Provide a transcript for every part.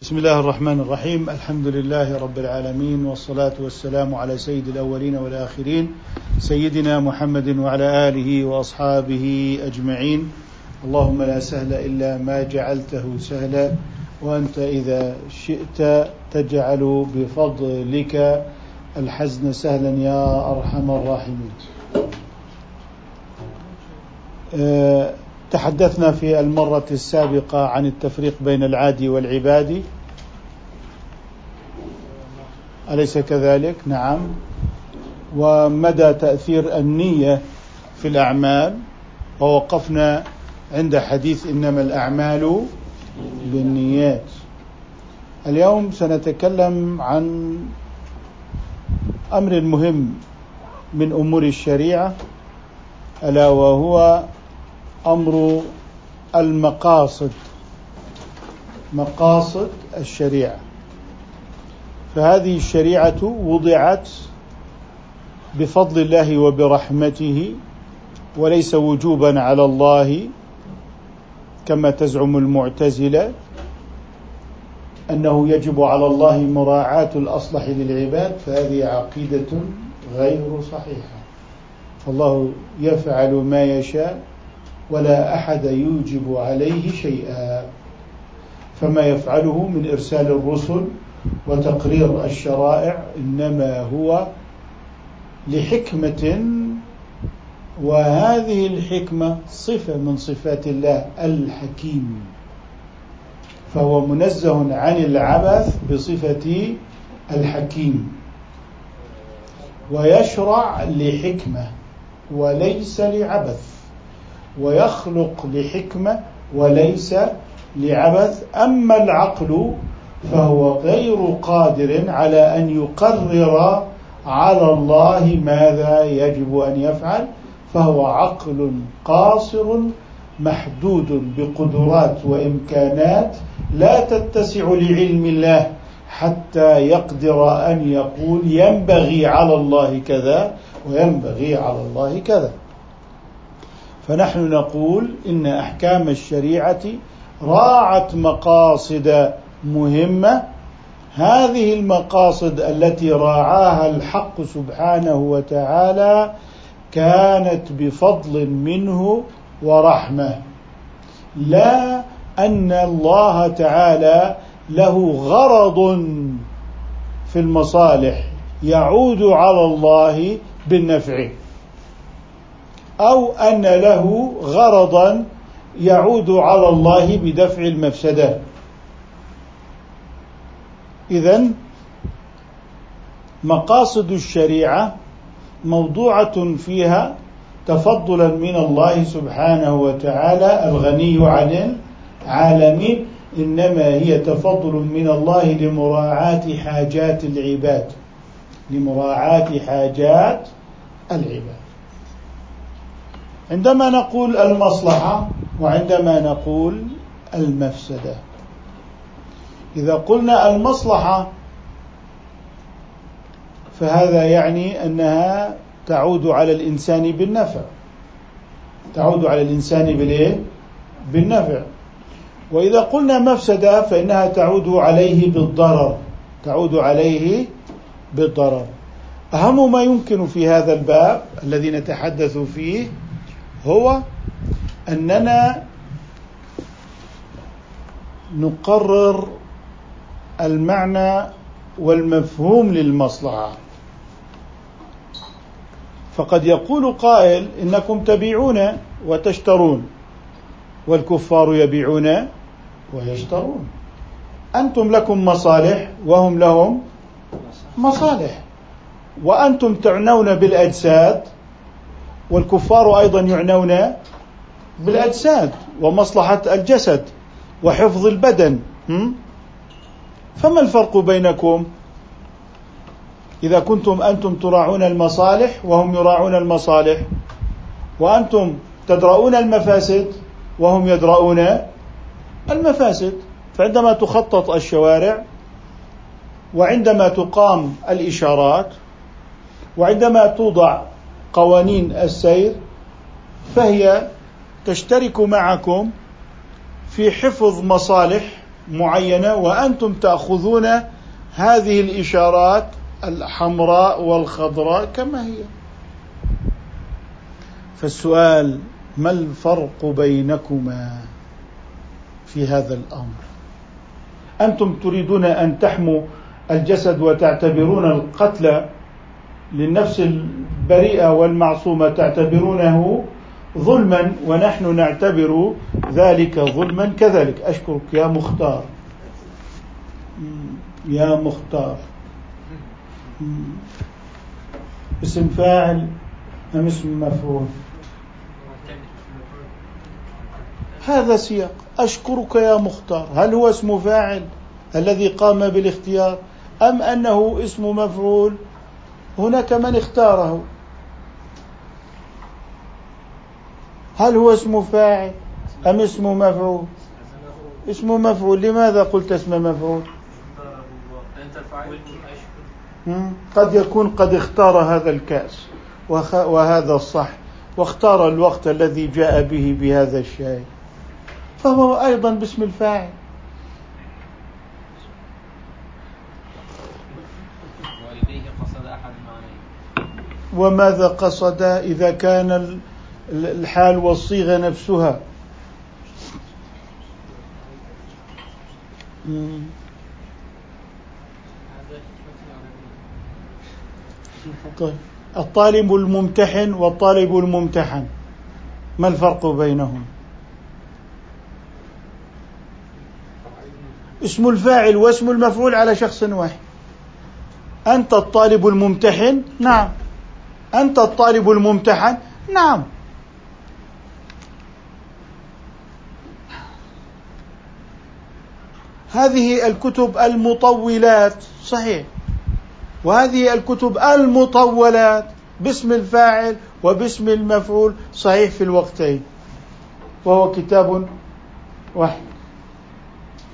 بسم الله الرحمن الرحيم. الحمد لله رب العالمين والصلاة والسلام على سيد الأولين والآخرين سيدنا محمد وعلى آله وأصحابه أجمعين. اللهم لا سهل إلا ما جعلته سهلا وأنت إذا شئت تجعل بفضلك الحزن سهلا يا أرحم الراحمين. أه تحدثنا في المرة السابقة عن التفريق بين العادي والعبادي. أليس كذلك؟ نعم. ومدى تأثير النية في الأعمال. ووقفنا عند حديث إنما الأعمال بالنيات. اليوم سنتكلم عن أمر مهم من أمور الشريعة ألا وهو أمر المقاصد مقاصد الشريعة. فهذه الشريعة وضعت بفضل الله وبرحمته وليس وجوبا على الله كما تزعم المعتزلة أنه يجب على الله مراعاة الأصلح للعباد فهذه عقيدة غير صحيحة. فالله يفعل ما يشاء ولا أحد يوجب عليه شيئا. فما يفعله من إرسال الرسل وتقرير الشرائع إنما هو لحكمة وهذه الحكمة صفة من صفات الله الحكيم. فهو منزه عن العبث بصفة الحكيم. ويشرع لحكمة وليس لعبث. ويخلق لحكمة وليس لعبث. أما العقل فهو غير قادر على أن يقرر على الله ماذا يجب أن يفعل فهو عقل قاصر محدود بقدرات وإمكانات لا تتسع لعلم الله حتى يقدر أن يقول ينبغي على الله كذا وينبغي على الله كذا. فنحن نقول إن أحكام الشريعة راعت مقاصد مهمة. هذه المقاصد التي راعاها الحق سبحانه وتعالى كانت بفضل منه ورحمة. لا أن الله تعالى له غرض في المصالح يعود على الله بالنفع. أو أن له غرضا يعود على الله بدفع المفسدة. إذا مقاصد الشريعة موضوعة فيها تفضلا من الله سبحانه وتعالى الغني عن العالمين إنما هي تفضل من الله لمراعاة حاجات العباد لمراعاة حاجات العباد. عندما نقول المصلحة وعندما نقول المفسدة. إذا قلنا المصلحة فهذا يعني أنها تعود على الإنسان بالنفع. تعود على الإنسان بالإيه؟ بالنفع. وإذا قلنا مفسدة فإنها تعود عليه بالضرر. تعود عليه بالضرر. أهم ما يمكن في هذا الباب الذي نتحدث فيه هو أننا نقرر المعنى والمفهوم للمصلحة. فقد يقول قائل إنكم تبيعون وتشترون والكفار يبيعون ويشترون. أنتم لكم مصالح وهم لهم مصالح. وأنتم تعنون بالأجساد والكفار أيضا يعنون بالأجساد ومصلحة الجسد وحفظ البدن. فما الفرق بينكم؟ إذا كنتم أنتم تراعون المصالح وهم يراعون المصالح وأنتم تدرؤون المفاسد وهم يدرؤون المفاسد. فعندما تخطط الشوارع وعندما تقام الإشارات وعندما توضع قوانين السير فهي تشترك معكم في حفظ مصالح معينة وأنتم تأخذون هذه الإشارات الحمراء والخضراء كما هي. فالسؤال ما الفرق بينكما في هذا الأمر؟ أنتم تريدون أن تحموا الجسد وتعتبرون القتل للنفس البريئة والمعصومة تعتبرونه ظلما ونحن نعتبر ذلك ظلما كذلك. أشكرك يا مختار. يا مختار. اسم فاعل أم اسم مفعول؟ هذا سياق. أشكرك يا مختار. هل هو اسم فاعل الذي قام بالاختيار أم أنه اسم مفعول؟ هناك من اختاره. هل هو اسم فاعل أم اسم مفعول؟ اسم مفعول لماذا قلت اسم مفعول؟ قد يكون قد اختار هذا الكأس وهذا الصح واختار الوقت الذي جاء به بهذا الشاي فهو أيضا باسم الفاعل قصد أحد وماذا قصد إذا كان الحال والصيغة نفسها؟ طيب. الطالب الممتحن والطالب الممتحن ما الفرق بينهم؟ اسم الفاعل واسم المفعول على شخص واحد. أنت الطالب الممتحن؟ نعم. أنت الطالب الممتحن؟ نعم. هذه الكتب المطولات صحيح. وهذه الكتب المطولات باسم الفاعل وباسم المفعول صحيح في الوقتين. وهو كتاب واحد.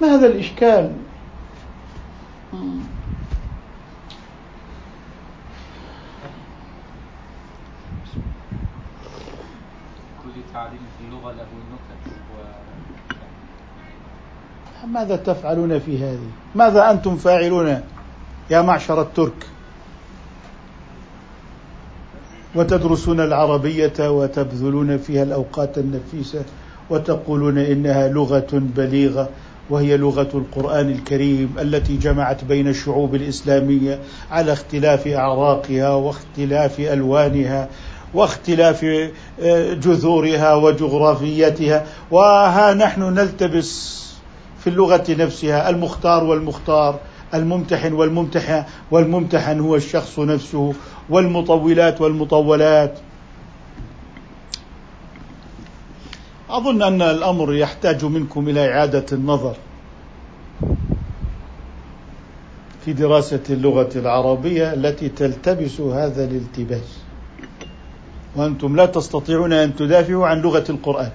ما هذا الإشكال؟ كل تعليم في اللغة له نكت. ماذا تفعلون في هذه ماذا أنتم فاعلون يا معشر الترك وتدرسون العربية وتبذلون فيها الأوقات النفيسة وتقولون إنها لغة بليغة وهي لغة القرآن الكريم التي جمعت بين الشعوب الإسلامية على اختلاف أعراقها واختلاف ألوانها واختلاف آه، جذورها وجغرافيتها. وها نحن نلتبس في اللغة نفسها المختار والمختار الممتحن والممتحن. والممتحن هو الشخص نفسه والمطولات والمطولات. أظن أن الأمر يحتاج منكم إلى إعادة النظر في دراسة اللغة العربية التي تلتبس هذا الالتباس. وأنتم لا تستطيعون أن تدافعوا عن لغة القرآن.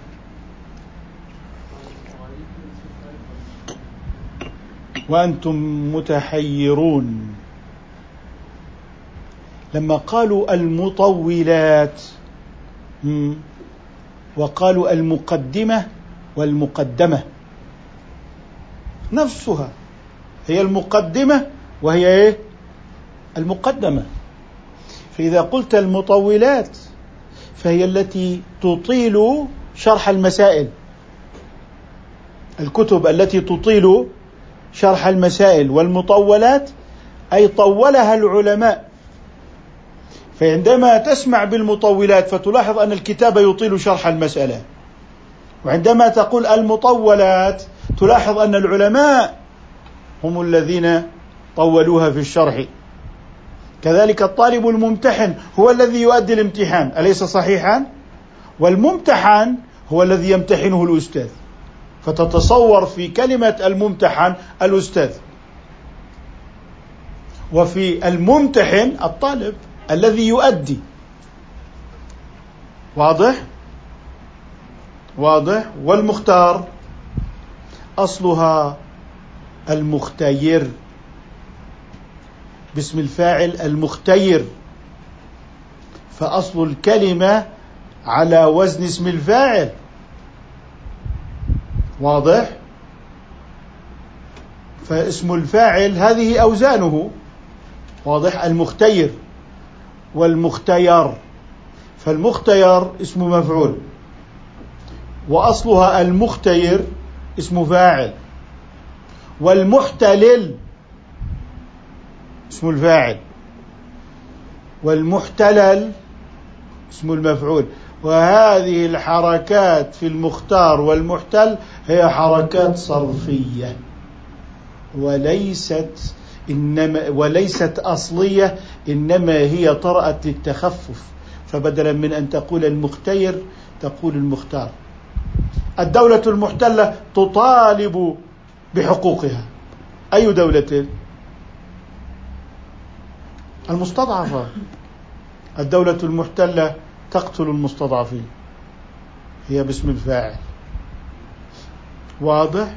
وأنتم متحيرون. لما قالوا المطولات وقالوا المقدمة والمقدمة نفسها هي المقدمة وهي إيه؟ المقدمة. فإذا قلت المطولات فهي التي تطيل شرح المسائل. الكتب التي تطيل شرح المسائل والمطولات أي طولها العلماء. فعندما تسمع بالمطولات فتلاحظ أن الكتاب يطيل شرح المسألة. وعندما تقول المطولات تلاحظ أن العلماء هم الذين طولوها في الشرح. كذلك الطالب الممتحن هو الذي يؤدي الامتحان أليس صحيحا؟ والممتحن هو الذي يمتحنه الأستاذ. فتتصور في كلمة الممتحن الأستاذ. وفي الممتحن الطالب الذي يؤدي. واضح؟ واضح؟ والمختار. أصلها المختير. باسم الفاعل المختير. فأصل الكلمة على وزن اسم الفاعل. واضح؟ فاسم الفاعل هذه أوزانه. واضح؟ المختير. والمختير. فالمختير اسم مفعول. وأصلها المختير اسم فاعل. والمحتلل اسم الفاعل. والمحتلل اسم المفعول. وهذه الحركات في المختار والمحتل هي حركات صرفية. وليست إنما وليست أصلية إنما هي طرأت للتخفف. فبدلا من أن تقول المختير تقول المختار. الدولة المحتلة تطالب بحقوقها. أي دولة؟ المستضعفة. الدولة المحتلة تقتل المستضعفين. هي باسم الفاعل. واضح؟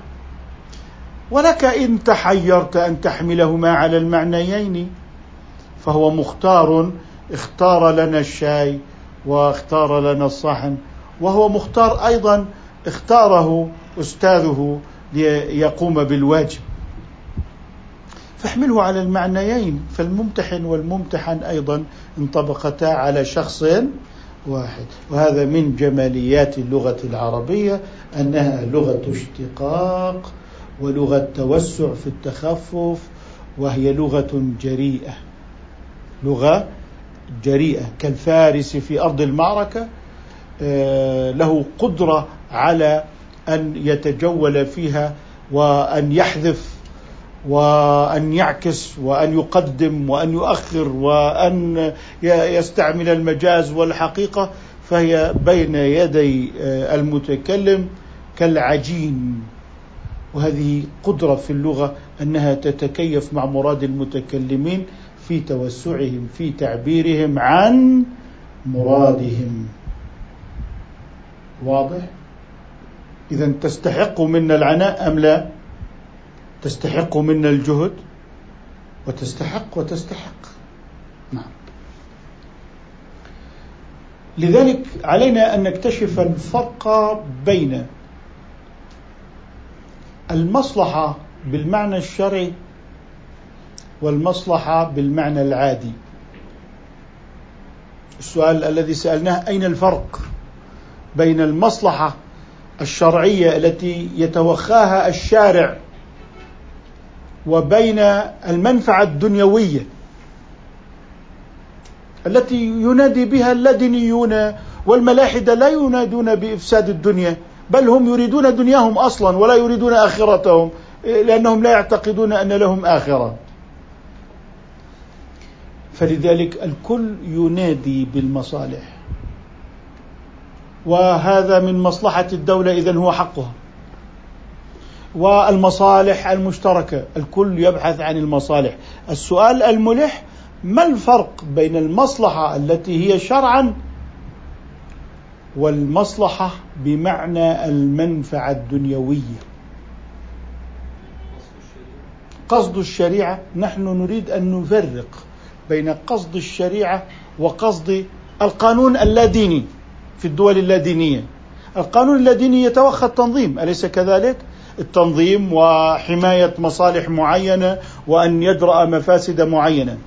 ولك إن تحيرت أن تحملهما على المعنيين فهو مختار اختار لنا الشاي واختار لنا الصحن وهو مختار أيضا اختاره أستاذه ليقوم بالواجب فاحمله على المعنيين فالممتحن والممتحن أيضا انطبقتا على شخص واحد. وهذا من جماليات اللغة العربية أنها لغة اشتقاق ولغة توسع في التخفف وهي لغة جريئة. لغة جريئة. كالفارس في أرض المعركة آه، له قدرة على أن يتجول فيها وأن يحذف وأن يعكس وأن يقدم وأن يؤخر وأن يستعمل المجاز والحقيقة فهي بين يدي آه، المتكلم كالعجين. وهذه قدرة في اللغة أنها تتكيف مع مراد المتكلمين في توسعهم في تعبيرهم عن مرادهم. واضح؟ اذا تستحق منا العناء أم لا؟ تستحق منا الجهد وتستحق وتستحق. نعم. لذلك علينا أن نكتشف الفرق بين المصلحة بالمعنى الشرعي والمصلحة بالمعنى العادي. السؤال الذي سألناه أين الفرق بين المصلحة الشرعية التي يتوخاها الشارع وبين المنفعة الدنيوية التي ينادي بها اللادينيون والملاحدة لا ينادون بإفساد الدنيا بل هم يريدون دنياهم أصلا ولا يريدون آخرتهم لأنهم لا يعتقدون أن لهم آخرة. فلذلك الكل ينادي بالمصالح. وهذا من مصلحة الدولة اذا هو حقها. والمصالح المشتركة. الكل يبحث عن المصالح. السؤال الملح ما الفرق بين المصلحة التي هي شرعا والمصلحة بمعنى المنفعة الدنيوية؟ قصد الشريعة نحن نريد أن نفرق بين قصد الشريعة وقصد القانون اللاديني في الدول اللادينية. القانون اللاديني يتوخى التنظيم أليس كذلك؟ التنظيم وحماية مصالح معينة وأن يدرأ مفاسد معينة.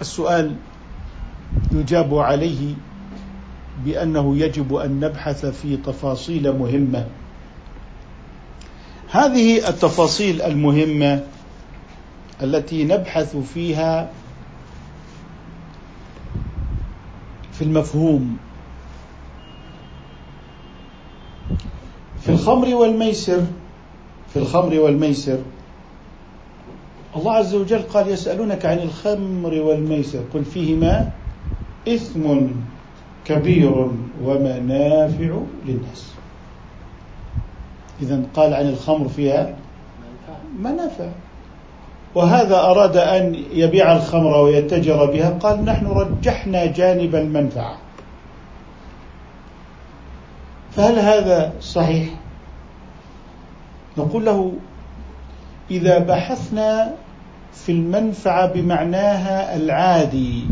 السؤال يجاب عليه بأنه يجب أن نبحث في تفاصيل مهمة. هذه التفاصيل المهمة التي نبحث فيها في المفهوم في الخمر والميسر في الخمر والميسر. الله عز وجل قال يسألونك عن الخمر والميسر قل فيهما إثم كبير ومنافع للناس. إذا قال عن الخمر فيها منافع. وهذا أراد أن يبيع الخمر ويتجر بها قال نحن رجحنا جانب المنفعة. فهل هذا صحيح؟ نقول له إذا بحثنا في المنفعة بمعناها العادي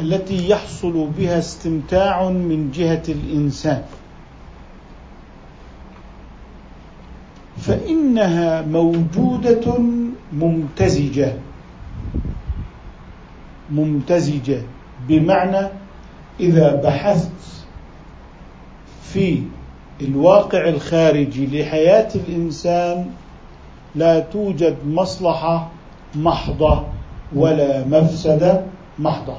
التي يحصل بها استمتاع من جهة الإنسان فإنها موجودة ممتزجة ممتزجة بمعنى إذا بحثت في الواقع الخارجي لحياة الإنسان لا توجد مصلحة محضة ولا مفسدة محضة.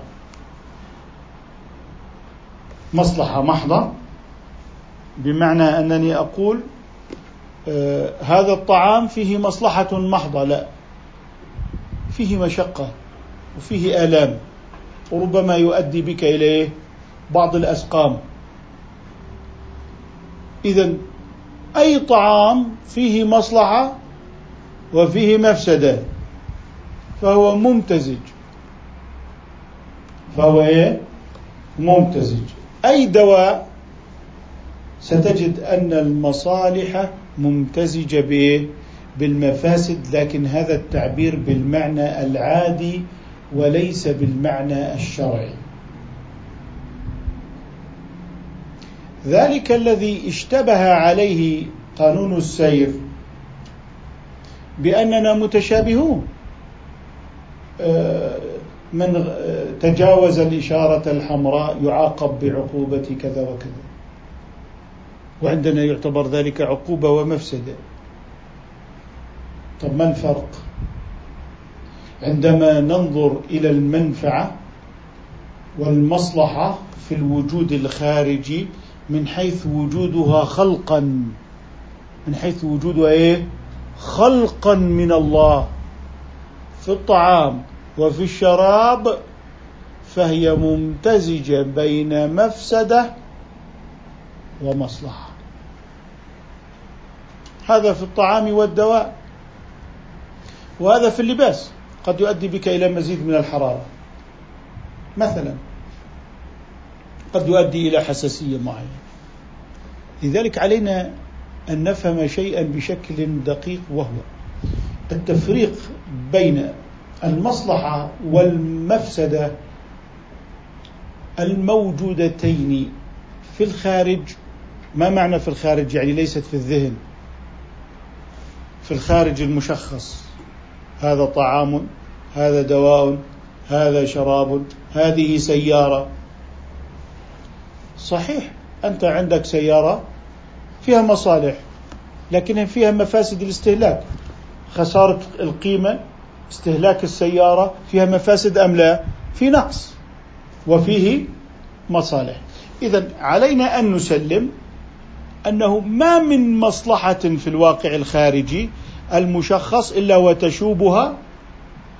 مصلحة محضة بمعنى أنني أقول آه هذا الطعام فيه مصلحة محضة لا. فيه مشقة وفيه آلام وربما يؤدي بك إلى بعض الأسقام إذا أي طعام فيه مصلحة وفيه مفسدة فهو ممتزج فهو إيه؟ ممتزج أي دواء ستجد أن المصالح ممتزجة بإيه؟ بالمفاسد لكن هذا التعبير بالمعنى العادي وليس بالمعنى الشرعي ذلك الذي اشتبه عليه قانون السير بأننا متشابهون. آه، من تجاوز الإشارة الحمراء يعاقب بعقوبة كذا وكذا. وعندنا يعتبر ذلك عقوبة ومفسدة. طب ما الفرق؟ عندما ننظر إلى المنفعة والمصلحة في الوجود الخارجي من حيث وجودها خلقا. من حيث وجودها إيه؟ خلقا من الله. في الطعام وفي الشراب فهي ممتزجة بين مفسدة ومصلحة. هذا في الطعام والدواء. وهذا في اللباس. قد يؤدي بك إلى مزيد من الحرارة. مثلا قد يؤدي إلى حساسية معينة. لذلك علينا أن نفهم شيئا بشكل دقيق وهو التفريق بين المصلحة والمفسدة الموجودتين في الخارج. ما معنى في الخارج؟ يعني ليست في الذهن. في الخارج المشخص. هذا طعام هذا دواء هذا شراب هذه سيارة. صحيح. أنت عندك سيارة فيها مصالح لكن فيها مفاسد الاستهلاك. خسارة القيمة استهلاك السيارة فيها مفاسد أم لا؟ في نقص وفيه مصالح. إذا علينا أن نسلم أنه ما من مصلحة في الواقع الخارجي المشخص إلا وتشوبها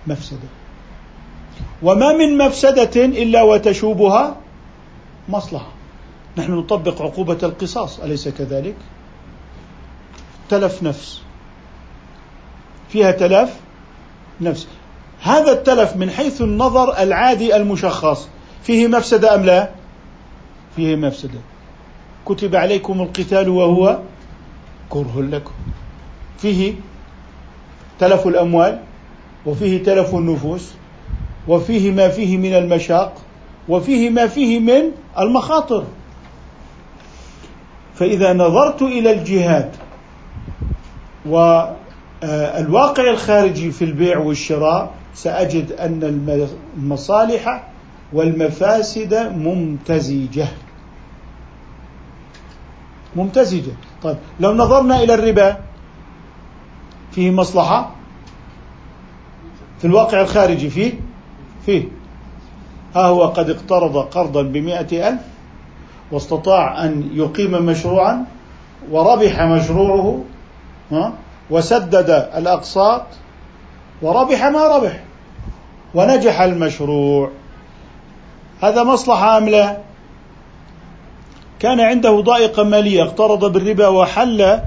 مفسدة. وما من مفسدة إلا وتشوبها مصلحة. نحن نطبق عقوبة القصاص أليس كذلك؟ تلف نفس. فيها تلف نفس. هذا التلف من حيث النظر العادي المشخص فيه مفسدة أم لا؟ فيه مفسدة. كتب عليكم القتال وهو كره لكم. فيه تلف الأموال وفيه تلف النفوس وفيه ما فيه من المشاق وفيه ما فيه من المخاطر. فإذا نظرت إلى الجهاد والواقع الخارجي في البيع والشراء سأجد أن المصالح والمفاسد ممتزجة. ممتزجة. طيب لو نظرنا إلى الربا فيه مصلحة؟ في الواقع الخارجي فيه؟ فيه. ها هو قد اقترض قرضا بمئة ألف واستطاع أن يقيم مشروعا وربح مشروعه وسدد الأقساط وربح ما ربح ونجح المشروع هذا مصلحة أم لا؟ كان عنده ضائقة مالية اقترض بالربا وحل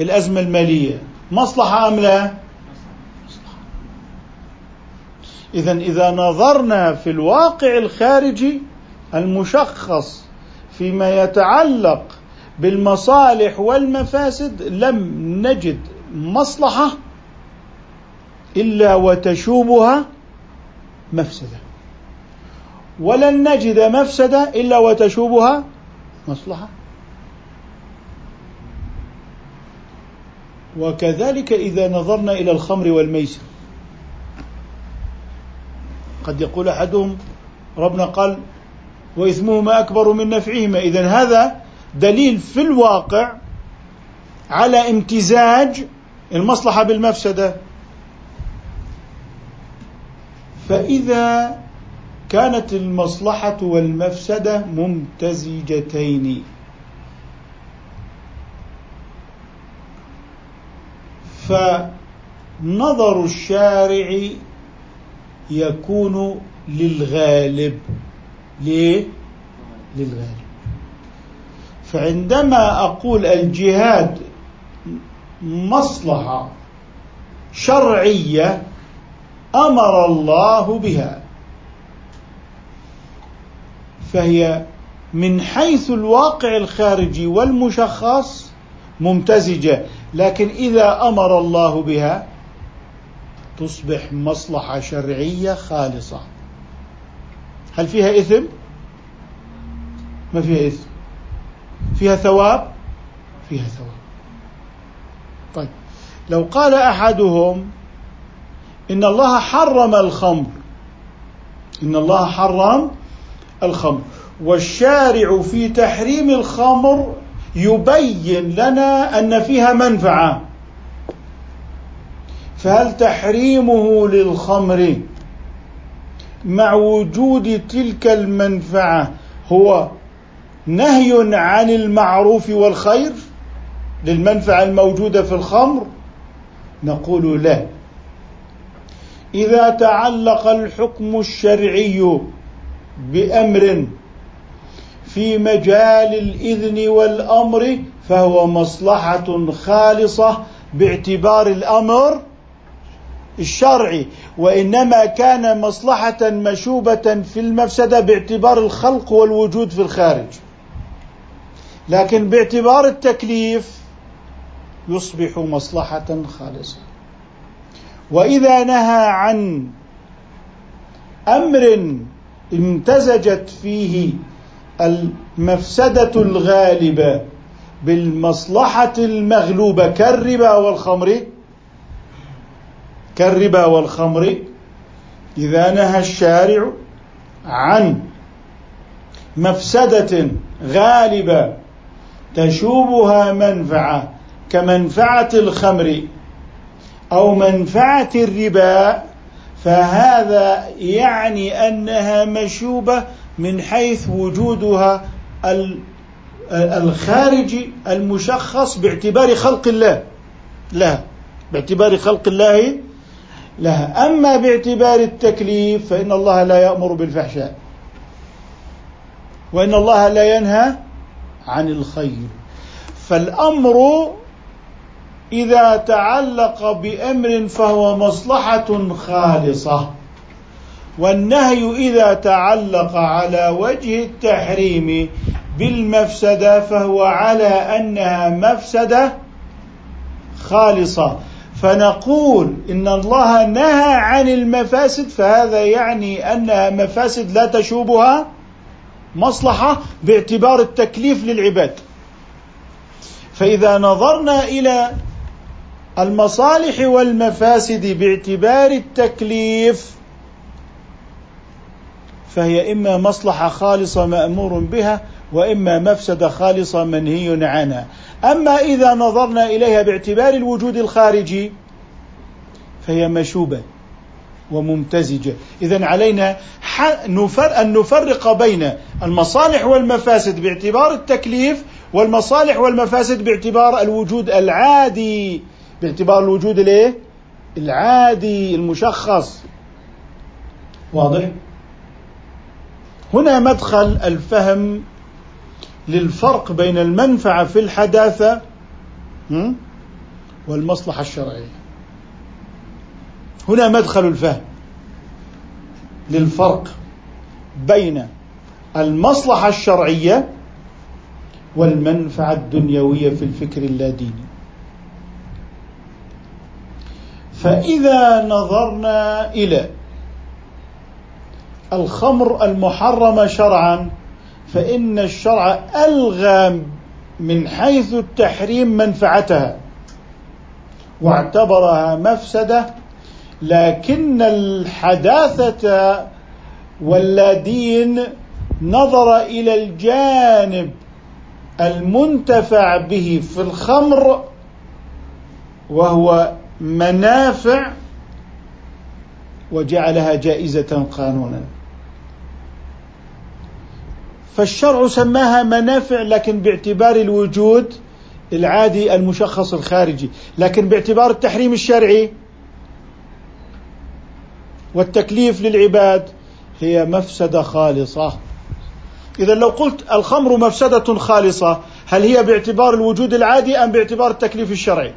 الأزمة المالية مصلحة أم لا؟ إذا إذا نظرنا في الواقع الخارجي المشخص فيما يتعلق بالمصالح والمفاسد لم نجد مصلحة إلا وتشوبها مفسدة. ولن نجد مفسدة إلا وتشوبها مصلحة. وكذلك إذا نظرنا إلى الخمر والميسر. قد يقول أحدهم ربنا قال وإثمهما أكبر من نفعهما. إذا هذا دليل في الواقع على امتزاج المصلحة بالمفسدة. فإذا كانت المصلحة والمفسدة ممتزجتين. فنظر الشارع يكون للغالب. ليه؟ للغالب فعندما أقول الجهاد مصلحة شرعية أمر الله بها. فهي من حيث الواقع الخارجي والمشخص ممتزجة. لكن إذا أمر الله بها تصبح مصلحة شرعية خالصة. هل فيها إثم؟ ما فيها إثم فيها ثواب؟ فيها ثواب طيب لو قال أحدهم إن الله حرم الخمر إن الله حرم الخمر والشارع في تحريم الخمر يبين لنا أن فيها منفعة فهل تحريمه للخمر مع وجود تلك المنفعة هو نهي عن المعروف والخير؟ للمنفعة الموجودة في الخمر؟ نقول لا. إذا تعلق الحكم الشرعي بأمر في مجال الإذن والأمر فهو مصلحة خالصة باعتبار الأمر الشرعي وإنما كان مصلحة مشوبة في المفسدة باعتبار الخلق والوجود في الخارج. لكن باعتبار التكليف يصبح مصلحة خالصة. وإذا نهى عن أمر امتزجت فيه المفسدة الغالبة بالمصلحة المغلوبة كالربا والخمر كالربا والخمر إذا نهى الشارع عن مفسدة غالبة تشوبها منفعة كمنفعة الخمر أو منفعة الربا فهذا يعني أنها مشوبة من حيث وجودها الخارجي المشخص باعتبار خلق الله لها باعتبار خلق الله لها. أما باعتبار التكليف فإن الله لا يأمر بالفحشاء. وإن الله لا ينهى عن الخير. فالأمر إذا تعلق بأمر فهو مصلحة خالصة. والنهي إذا تعلق على وجه التحريم بالمفسدة فهو على أنها مفسدة خالصة. فنقول إن الله نهى عن المفاسد فهذا يعني أنها مفاسد لا تشوبها مصلحة باعتبار التكليف للعباد. فإذا نظرنا إلى المصالح والمفاسد باعتبار التكليف فهي إما مصلحة خالصة مأمور بها وإما مفسدة خالصة منهي عنها. أما إذا نظرنا إليها باعتبار الوجود الخارجي فهي مشوبة وممتزجة إذا علينا أن نفرق بين المصالح والمفاسد باعتبار التكليف والمصالح والمفاسد باعتبار الوجود العادي باعتبار الوجود الايه؟ العادي المشخص واضح؟ هنا مدخل الفهم للفرق بين المنفعة في الحداثة والمصلحة الشرعية. هنا مدخل الفهم للفرق بين المصلحة الشرعية والمنفعة الدنيوية في الفكر اللاديني. فإذا نظرنا إلى الخمر المحرمة شرعا فإن الشرع ألغى من حيث التحريم منفعتها واعتبرها مفسدة لكن الحداثة واللادين نظر إلى الجانب المنتفع به في الخمر وهو منافع وجعلها جائزة قانونا. فالشرع سماها منافع لكن باعتبار الوجود العادي المشخص الخارجي. لكن باعتبار التحريم الشرعي والتكليف للعباد هي مفسدة خالصة. إذا لو قلت الخمر مفسدة خالصة هل هي باعتبار الوجود العادي أم باعتبار التكليف الشرعي؟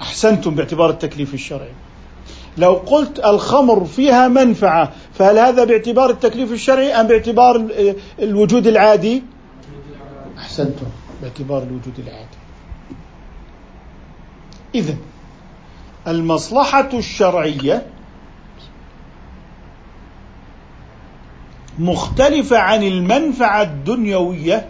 أحسنتم باعتبار التكليف الشرعي. لو قلت الخمر فيها منفعة فهل هذا باعتبار التكليف الشرعي أم باعتبار الوجود العادي؟ أحسنتم باعتبار الوجود العادي. اذا المصلحة الشرعية مختلفة عن المنفعة الدنيوية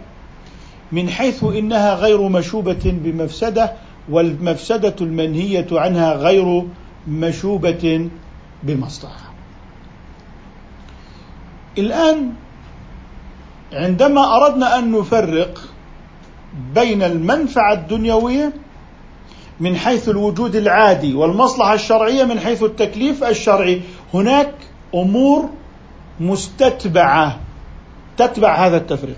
من حيث إنها غير مشوبة بمفسدة والمفسدة المنهية عنها غير مشوبة بمصلحة. الآن عندما أردنا أن نفرق بين المنفعة الدنيوية من حيث الوجود العادي والمصلحة الشرعية من حيث التكليف الشرعي هناك أمور مستتبعة تتبع هذا التفريق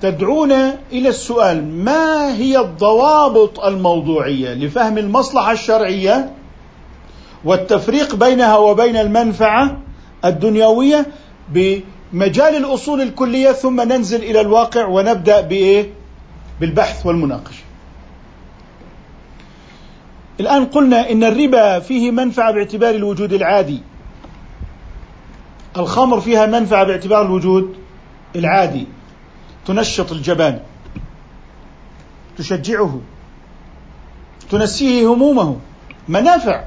تدعونا إلى السؤال ما هي الضوابط الموضوعية لفهم المصلحة الشرعية والتفريق بينها وبين المنفعة الدنيوية بمجال الأصول الكلية ثم ننزل إلى الواقع ونبدأ بإيه؟ بالبحث والمناقشة. الآن قلنا إن الربا فيه منفعة باعتبار الوجود العادي الخمر فيها منفعة باعتبار الوجود العادي تنشط الجبان. تشجعه. تنسيه همومه. منافع.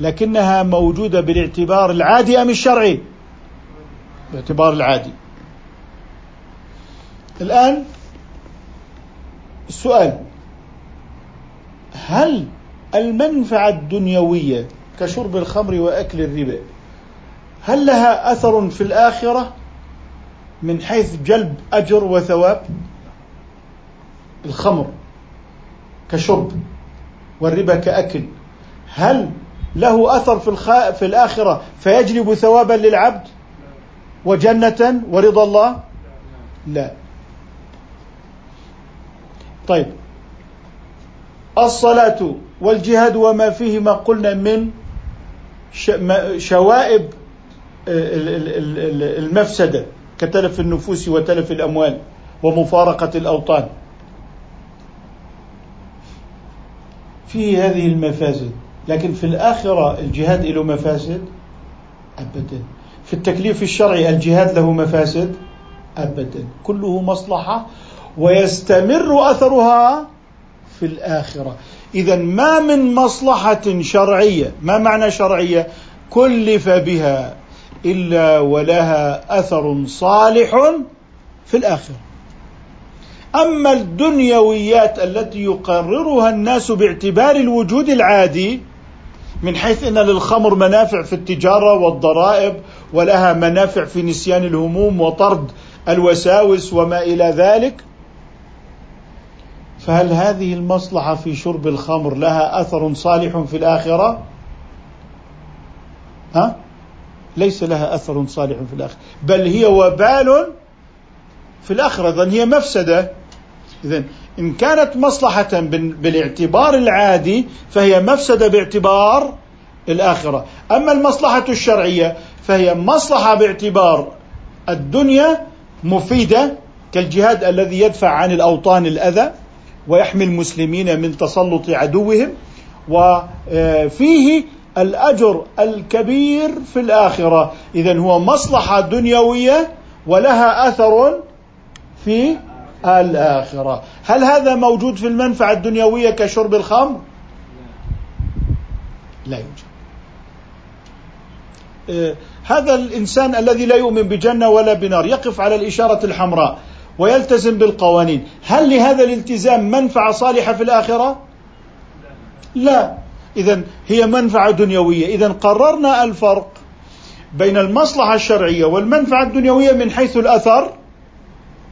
لكنها موجودة بالاعتبار العادي أم الشرعي؟ باعتبار العادي. الآن السؤال. هل المنفعة الدنيوية كشرب الخمر وأكل الربا هل لها أثر في الآخرة؟ من حيث جلب أجر وثواب الخمر كشرب والربا كأكل. هل له أثر في, الخ... في الآخرة فيجلب ثوابا للعبد وجنة ورضا الله؟ لا. طيب. الصلاة والجهاد وما فيهما قلنا من شوائب المفسدة. كتلف النفوس وتلف الأموال ومفارقة الأوطان. فيه هذه المفاسد لكن في الآخرة الجهاد له مفاسد؟ أبدا. في التكليف الشرعي الجهاد له مفاسد؟ أبدا. كله مصلحة ويستمر أثرها في الآخرة. إذا ما من مصلحة شرعية ما معنى شرعية؟ كلف بها. إلا ولها أثر صالح في الآخرة أما الدنيويات التي يقررها الناس باعتبار الوجود العادي من حيث إن للخمر منافع في التجارة والضرائب ولها منافع في نسيان الهموم وطرد الوساوس وما إلى ذلك فهل هذه المصلحة في شرب الخمر لها أثر صالح في الآخرة؟ ها؟ ليس لها أثر صالح في الآخرة. بل هي وبال في الآخرة. إذن هي مفسدة. إذن إن كانت مصلحة بالاعتبار العادي فهي مفسدة باعتبار الآخرة. أما المصلحة الشرعية فهي مصلحة باعتبار الدنيا مفيدة كالجهاد الذي يدفع عن الأوطان الأذى ويحمي المسلمين من تسلط عدوهم وفيه الأجر الكبير في الآخرة. اذا هو مصلحة دنيوية ولها أثر في الآخرة. هل هذا موجود في المنفعة الدنيوية كشرب الخمر؟ لا يوجد. هذا الإنسان الذي لا يؤمن بجنة ولا بنار يقف على الإشارة الحمراء ويلتزم بالقوانين. هل لهذا الالتزام منفعة صالحة في الآخرة؟ لا. إذا هي منفعة دنيوية. إذا قررنا الفرق بين المصلحة الشرعية والمنفعة الدنيوية من حيث الأثر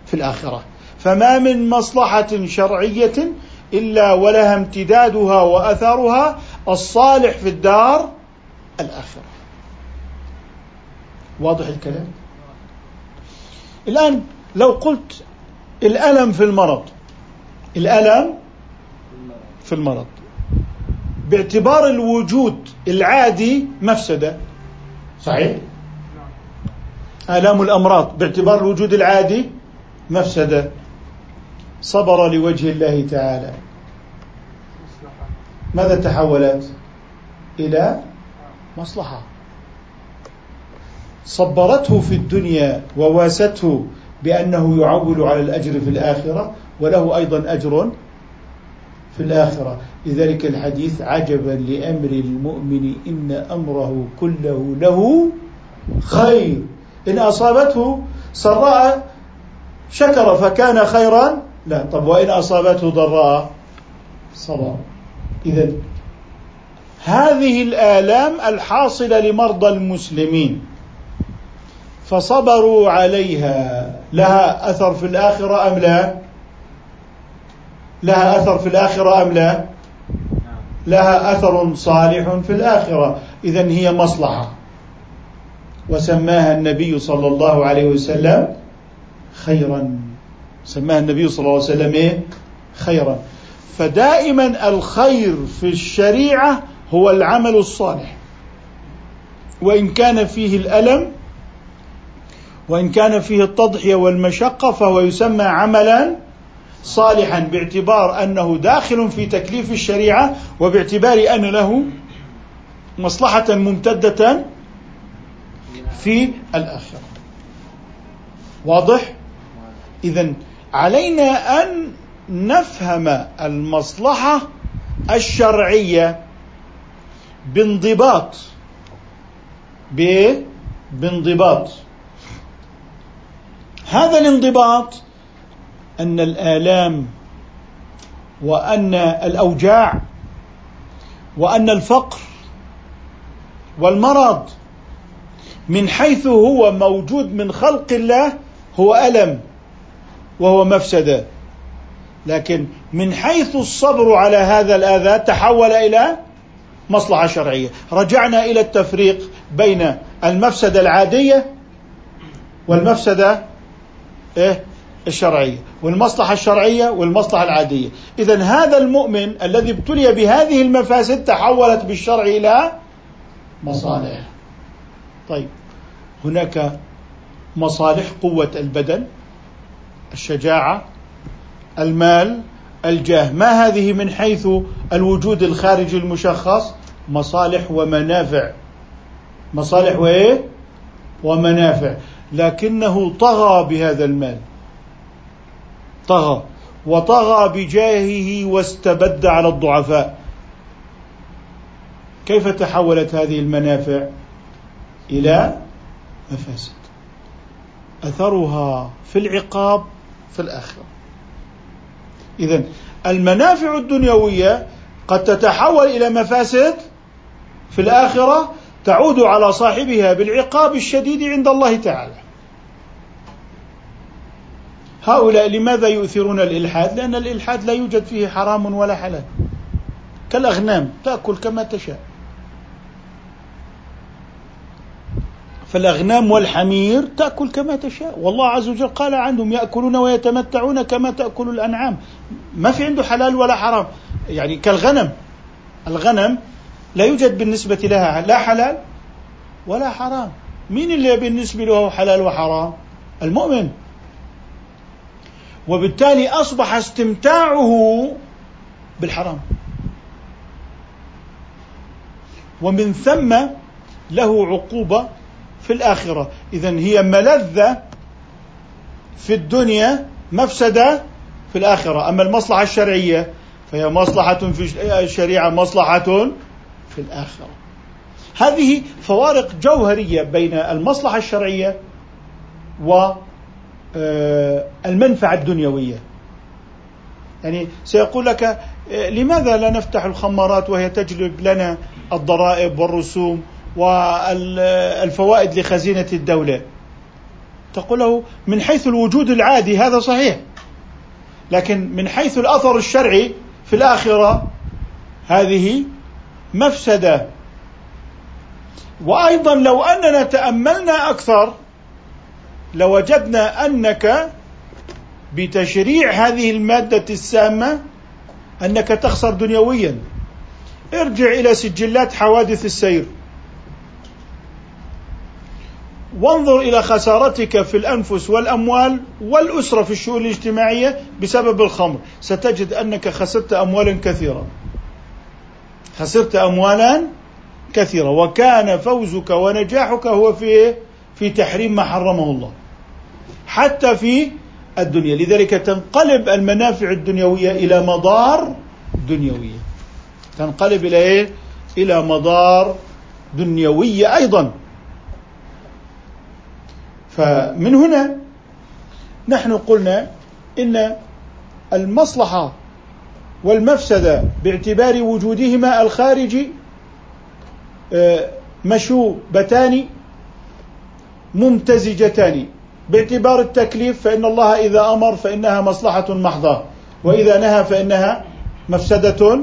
في الآخرة. فما من مصلحة شرعية إلا ولها امتدادها وأثرها الصالح في الدار الآخرة. واضح الكلام؟ الآن لو قلت الألم في المرض الألم في المرض. باعتبار الوجود العادي مفسدة. صحيح؟ آلام الأمراض باعتبار الوجود العادي مفسدة. صبر لوجه الله تعالى. ماذا تحولت إلى؟ مصلحة. صبرته في الدنيا وواسته بأنه يعول على الأجر في الآخرة وله أيضا أجر في الآخرة. لذلك الحديث عجبا لأمر المؤمن إن أمره كله له خير. إن أصابته سراء شكر فكان خيرا لا. طب وإن أصابته ضراء صبر إذا هذه الآلام الحاصلة لمرضى المسلمين. فصبروا عليها. لها أثر في الآخرة أم لا؟ لها أثر في الآخرة أم لا؟ لها أثر صالح في الآخرة. إذا هي مصلحة. وسماها النبي صلى الله عليه وسلم خيرا. سماها النبي صلى الله عليه وسلم إيه؟ خيرا. فدائما الخير في الشريعة هو العمل الصالح. وإن كان فيه الألم وإن كان فيه التضحية والمشقة فهو يسمى عملا صالحا باعتبار أنه داخل في تكليف الشريعة وباعتبار أن له مصلحة ممتدة في الآخرة. واضح؟ إذا علينا أن نفهم المصلحة الشرعية بانضباط بانضباط. هذا الانضباط أن الآلام وأن الأوجاع وأن الفقر والمرض من حيث هو موجود من خلق الله هو ألم وهو مفسدة لكن من حيث الصبر على هذا الآذى تحول إلى مصلحة شرعية رجعنا إلى التفريق بين المفسدة العادية والمفسدة إيه؟ الشرعية والمصلحة الشرعية والمصلحة العادية. إذا هذا المؤمن الذي ابتلي بهذه المفاسد تحولت بالشرع إلى مصالح. طيب هناك مصالح قوة البدن الشجاعة المال الجاه. ما هذه من حيث الوجود الخارجي المشخص؟ مصالح ومنافع. مصالح وإيه؟ ومنافع. لكنه طغى بهذا المال. طغى وطغى بجاهه واستبد على الضعفاء. كيف تحولت هذه المنافع إلى مفاسد؟ أثرها في العقاب في الآخرة. اذا المنافع الدنيوية قد تتحول إلى مفاسد في الآخرة تعود على صاحبها بالعقاب الشديد عند الله تعالى. هؤلاء لماذا يؤثرون الإلحاد؟ لأن الإلحاد لا يوجد فيه حرام ولا حلال. كالأغنام تأكل كما تشاء. فالأغنام والحمير تأكل كما تشاء. والله عز وجل قال عنهم يأكلون ويتمتعون كما تأكل الأنعام. ما في عنده حلال ولا حرام. يعني كالغنم. الغنم لا يوجد بالنسبة لها لا حلال ولا حرام. مين اللي بالنسبة له حلال وحرام؟ المؤمن. وبالتالي أصبح استمتاعه بالحرام. ومن ثم له عقوبة في الآخرة. إذا هي ملذة في الدنيا مفسدة في الآخرة. أما المصلحة الشرعية فهي مصلحة في الشريعة مصلحة في الآخرة. هذه فوارق جوهرية بين المصلحة الشرعية آه، المنفعة الدنيوية. يعني سيقول لك آه، لماذا لا نفتح الخمارات وهي تجلب لنا الضرائب والرسوم والفوائد لخزينة الدولة؟ تقول له من حيث الوجود العادي هذا صحيح لكن من حيث الأثر الشرعي في الآخرة هذه مفسدة. وأيضا لو أننا تأملنا أكثر لوجدنا أنك بتشريع هذه المادة السامة أنك تخسر دنيويا. ارجع إلى سجلات حوادث السير. وانظر إلى خسارتك في الأنفس والأموال والأسرة في الشؤون الاجتماعية بسبب الخمر. ستجد أنك خسرت أموالا كثيرة خسرت أموالا كثيرة وكان فوزك ونجاحك هو في في تحريم ما حرمه الله. حتى في الدنيا. لذلك تنقلب المنافع الدنيوية إلى مضار دنيوية. تنقلب إلى إيه؟ إلى مضار دنيوية أيضا. فمن هنا نحن قلنا إن المصلحة والمفسدة باعتبار وجودهما الخارجي آه، مشوبتان ممتزجتان. باعتبار التكليف فإن الله إذا أمر فإنها مصلحة محضة. وإذا نهى فإنها مفسدة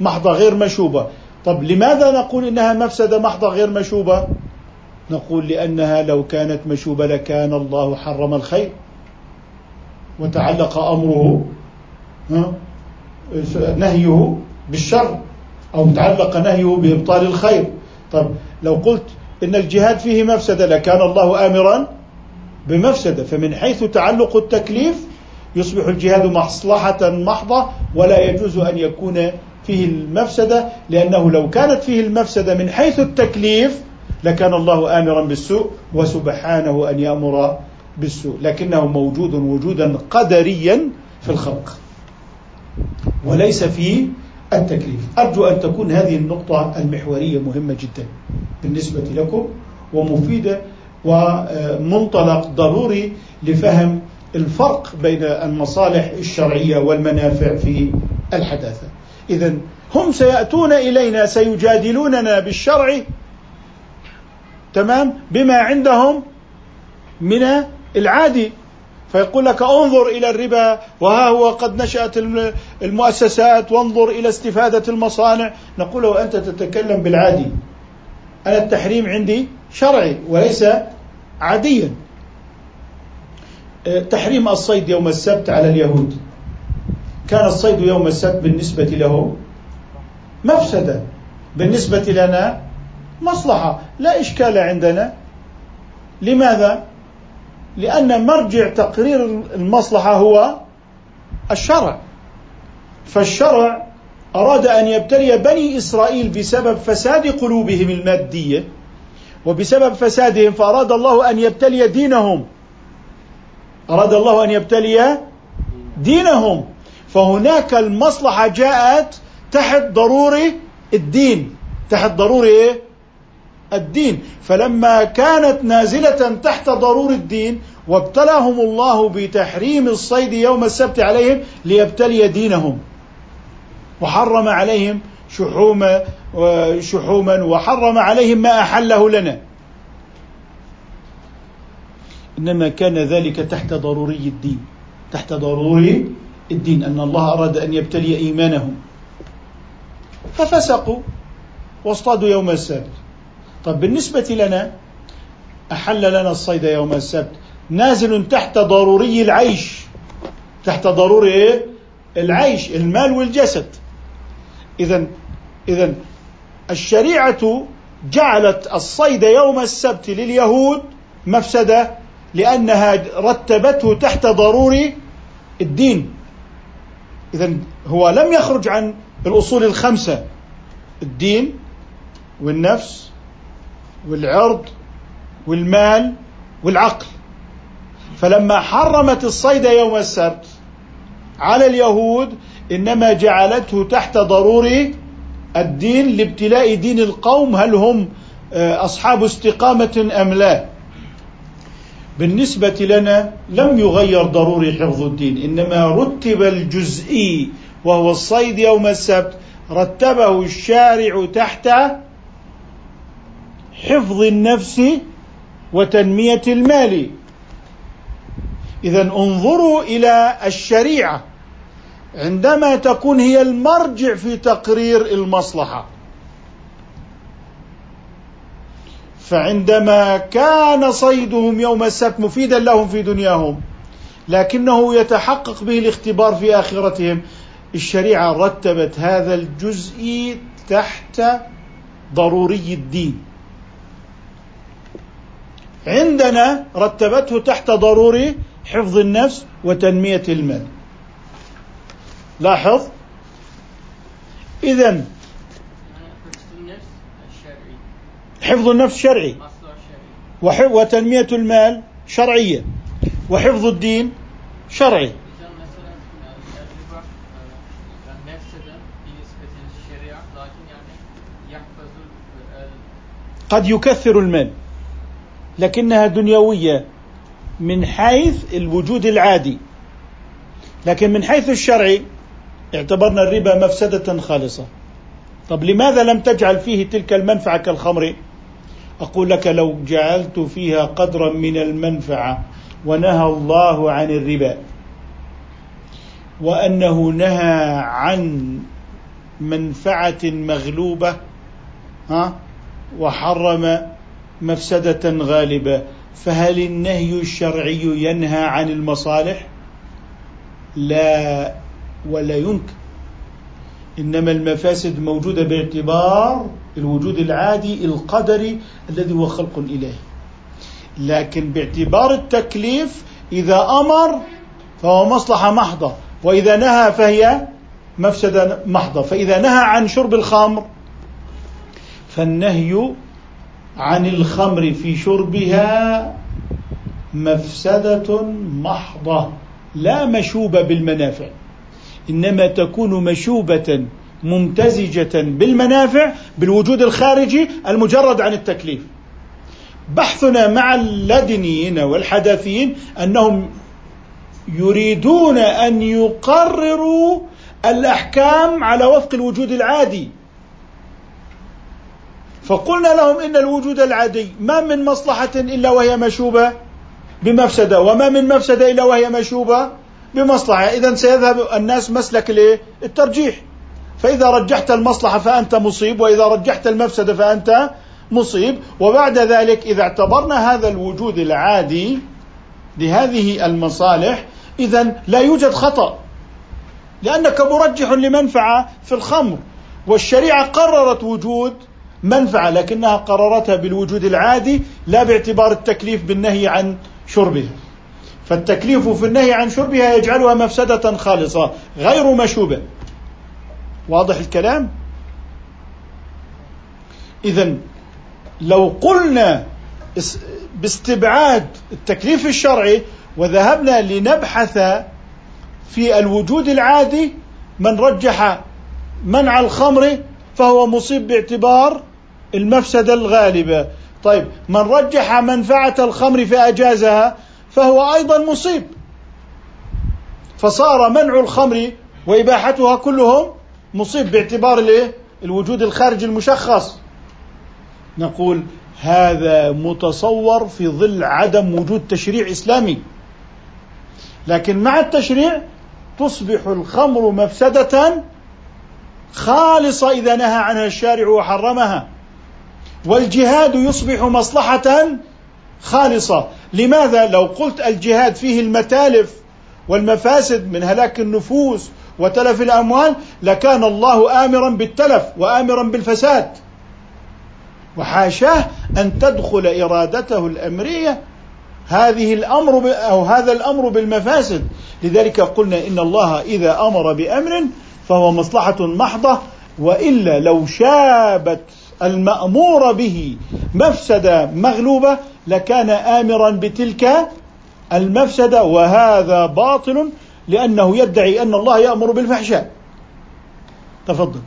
محضة غير مشوبة. طب لماذا نقول إنها مفسدة محضة غير مشوبة؟ نقول لأنها لو كانت مشوبة لكان الله حرم الخير. وتعلق أمره نهيه بالشر أو تعلق نهيه بإبطال الخير. طب لو قلت إن الجهاد فيه مفسدة لكان الله آمرا بمفسدة. فمن حيث تعلق التكليف يصبح الجهاد مصلحة محضة ولا يجوز أن يكون فيه المفسدة لأنه لو كانت فيه المفسدة من حيث التكليف لكان الله آمرا بالسوء وسبحانه أن يأمر بالسوء لكنه موجود وجودا قدريا في الخلق وليس في التكليف. أرجو أن تكون هذه النقطة المحورية مهمة جدا بالنسبة لكم ومفيدة ومنطلق ضروري لفهم الفرق بين المصالح الشرعية والمنافع في الحداثة. إذا هم سيأتون إلينا سيجادلوننا بالشرع تمام بما عندهم من العادي. فيقول لك انظر إلى الربا وها هو قد نشأت المؤسسات وانظر إلى استفادة المصانع. نقول له أنت تتكلم بالعادي. أنا التحريم عندي شرعي وليس عاديا. أه، تحريم الصيد يوم السبت على اليهود. كان الصيد يوم السبت بالنسبة له مفسدة. بالنسبة لنا مصلحة. لا إشكال عندنا. لماذا؟ لأن مرجع تقرير المصلحة هو الشرع. فالشرع أراد أن يبتلي بني إسرائيل بسبب فساد قلوبهم المادية. وبسبب فسادهم فأراد الله أن يبتلي دينهم. أراد الله أن يبتلي دينهم. فهناك المصلحة جاءت تحت ضروري الدين. تحت ضروري إيه؟ الدين. فلما كانت نازلة تحت ضرور الدين وابتلاهم الله بتحريم الصيد يوم السبت عليهم ليبتلي دينهم. وحرم عليهم شحوما شحوما وحرم عليهم ما أحله لنا. إنما كان ذلك تحت ضروري الدين. تحت ضروري الدين. أن الله أراد أن يبتلي إيمانهم. ففسقوا واصطادوا يوم السبت. طب بالنسبة لنا أحل لنا الصيد يوم السبت. نازل تحت ضروري العيش. تحت ضروري إيه؟ العيش المال والجسد. إذا إذا الشريعة جعلت الصيد يوم السبت لليهود مفسدة لأنها رتبته تحت ضروري الدين. إذا هو لم يخرج عن الأصول الخمسة الدين والنفس والعرض والمال والعقل. فلما حرمت الصيد يوم السبت على اليهود إنما جعلته تحت ضروري الدين لابتلاء دين القوم هل هم آه، أصحاب استقامة أم لا؟ بالنسبة لنا لم يغير ضروري حفظ الدين إنما رتب الجزئي وهو الصيد يوم السبت رتبه الشارع تحت حفظ النفس وتنمية المال. إذا انظروا إلى الشريعة. عندما تكون هي المرجع في تقرير المصلحة. فعندما كان صيدهم يوم السبت مفيدا لهم في دنياهم لكنه يتحقق به الاختبار في آخرتهم. الشريعة رتبت هذا الجزء تحت ضروري الدين. عندنا رتبته تحت ضروري حفظ النفس وتنمية المال. لاحظ؟ اذا حفظ النفس شرعي. وتنمية المال شرعية. وحفظ الدين شرعي. قد يكثر المال لكنها دنيوية من حيث الوجود العادي. لكن من حيث الشرعي اعتبرنا الربا مفسدة خالصة. طب لماذا لم تجعل فيه تلك المنفعة كالخمر؟ أقول لك لو جعلت فيها قدرا من المنفعة ونهى الله عن الربا وأنه نهى عن منفعة مغلوبة ها وحرم مفسدة غالبة فهل النهي الشرعي ينهى عن المصالح؟ لا. ولا يمكن إنما المفاسد موجودة باعتبار الوجود العادي القدري الذي هو خلق إلهي. لكن باعتبار التكليف إذا أمر فهو مصلحة محضة وإذا نهى فهي مفسدة محضة. فإذا نهى عن شرب الخمر فالنهي عن الخمر في شربها مفسدة محضة لا مشوبة بالمنافع. إنما تكون مشوبة ممتزجة بالمنافع بالوجود الخارجي المجرد عن التكليف. بحثنا مع اللدنيين والحداثيين أنهم يريدون أن يقرروا الأحكام على وفق الوجود العادي. فقلنا لهم إن الوجود العادي ما من مصلحة إلا وهي مشوبة بمفسدة وما من مفسدة إلا وهي مشوبة. بمصلحة. إذا سيذهب الناس مسلك الترجيح فإذا رجحت المصلحة فأنت مصيب وإذا رجحت المفسدة فأنت مصيب. وبعد ذلك إذا اعتبرنا هذا الوجود العادي لهذه المصالح إذا لا يوجد خطأ. لأنك مرجح لمنفعة في الخمر. والشريعة قررت وجود منفعة لكنها قررتها بالوجود العادي لا باعتبار التكليف بالنهي عن شربها. فالتكليف في النهي عن شربها يجعلها مفسدة خالصة غير مشوبة. واضح الكلام؟ إذا لو قلنا باستبعاد التكليف الشرعي وذهبنا لنبحث في الوجود العادي من رجح منع الخمر فهو مصيب باعتبار المفسدة الغالبة. طيب من رجح منفعة الخمر فأجازها فهو أيضا مصيب. فصار منع الخمر وإباحتها كلهم مصيب باعتبار الإيه؟ الوجود الخارجي المشخص. نقول هذا متصور في ظل عدم وجود تشريع إسلامي. لكن مع التشريع تصبح الخمر مفسدة خالصة إذا نهى عنها الشارع وحرمها. والجهاد يصبح مصلحة خالصة. لماذا لو قلت الجهاد فيه المتالف والمفاسد من هلاك النفوس وتلف الأموال لكان الله امرا بالتلف وامرا بالفساد. وحاشاه أن تدخل إرادته الأمرية هذه الأمر أو هذا الأمر بالمفاسد. لذلك قلنا إن الله إذا أمر بأمر فهو مصلحة محضة وإلا لو شابت المأمور به مفسده مغلوبة لكان امرا بتلك المفسدة وهذا باطل لأنه يدعي أن الله يأمر بالفحشاء. تفضل.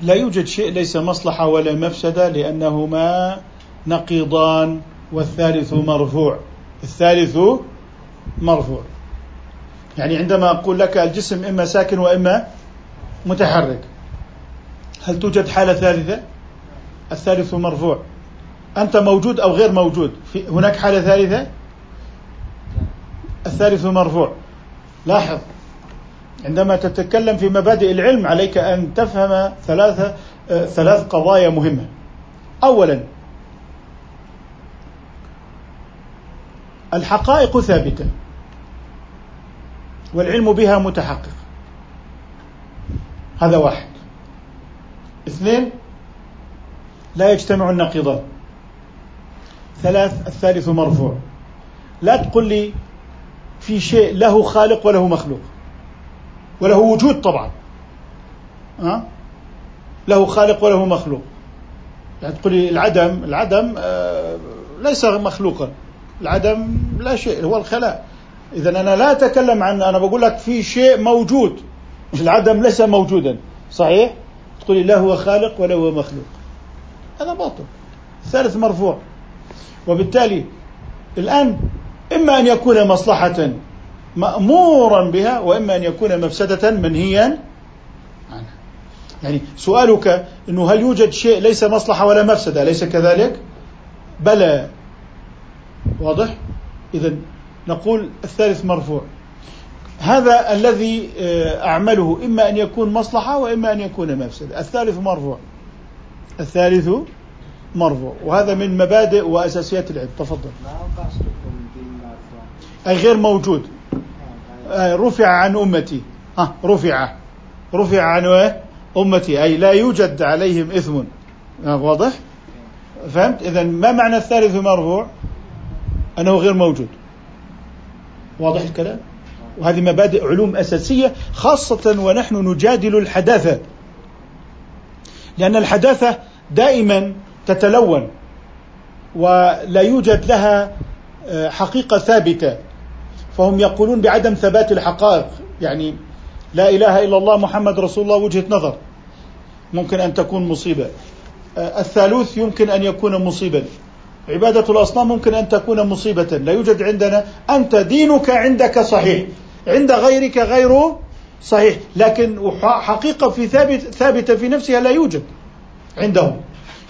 لا يوجد شيء ليس مصلحة ولا مفسدة لأنهما نقيضان والثالث مرفوع. الثالث مرفوع. يعني عندما أقول لك الجسم إما ساكن وإما متحرك هل توجد حالة ثالثة؟ الثالث مرفوع. أنت موجود أو غير موجود؟ في هناك حالة ثالثة؟ الثالث مرفوع. لاحظ عندما تتكلم في مبادئ العلم عليك أن تفهم ثلاثة ثلاث قضايا مهمة. أولا الحقائق ثابتة. والعلم بها متحقق. هذا واحد. اثنين لا يجتمع النقيضان ثلاث الثالث مرفوع. لا تقل لي في شيء له خالق وله مخلوق. وله وجود طبعا. أه؟ له خالق وله مخلوق. يعني تقول لي العدم العدم آه ليس مخلوقا. العدم لا شيء هو الخلاء. اذا أنا لا أتكلم عن أنا بقول لك في شيء موجود العدم ليس موجودا صحيح؟ تقول لا هو خالق ولا هو مخلوق. هذا باطل الثالث مرفوع. وبالتالي الآن إما أن يكون مصلحة مأمورا بها وإما أن يكون مفسدة منهيا عنها. يعني سؤالك أنه هل يوجد شيء ليس مصلحة ولا مفسدة أليس كذلك؟ بلى. واضح؟ إذا نقول الثالث مرفوع. هذا الذي آه، أعمله إما أن يكون مصلحة وإما أن يكون مفسدة. الثالث مرفوع. الثالث مرفوع. وهذا من مبادئ وأساسيات العلم. تفضل. أي غير موجود. آه، رفع عن أمتي. ها رفع. رفع عن؟ أمتي. أي لا يوجد عليهم إثم. آه، واضح؟ فهمت؟ إذا ما معنى الثالث مرفوع؟ أنه غير موجود. واضح الكلام؟ وهذه مبادئ علوم أساسية خاصة ونحن نجادل الحداثة. لأن الحداثة دائما تتلون ولا يوجد لها آه، حقيقة ثابتة. فهم يقولون بعدم ثبات الحقائق. يعني لا إله إلا الله محمد رسول الله وجهة نظر. ممكن أن تكون مصيبة. آه، الثالوث يمكن أن يكون مصيبا. عبادة الأصنام ممكن أن تكون مصيبة. لا يوجد عندنا أنت دينك عندك صحيح. عند غيرك غير صحيح. لكن حقيقة في ثابت ثابتة في نفسها لا يوجد عندهم.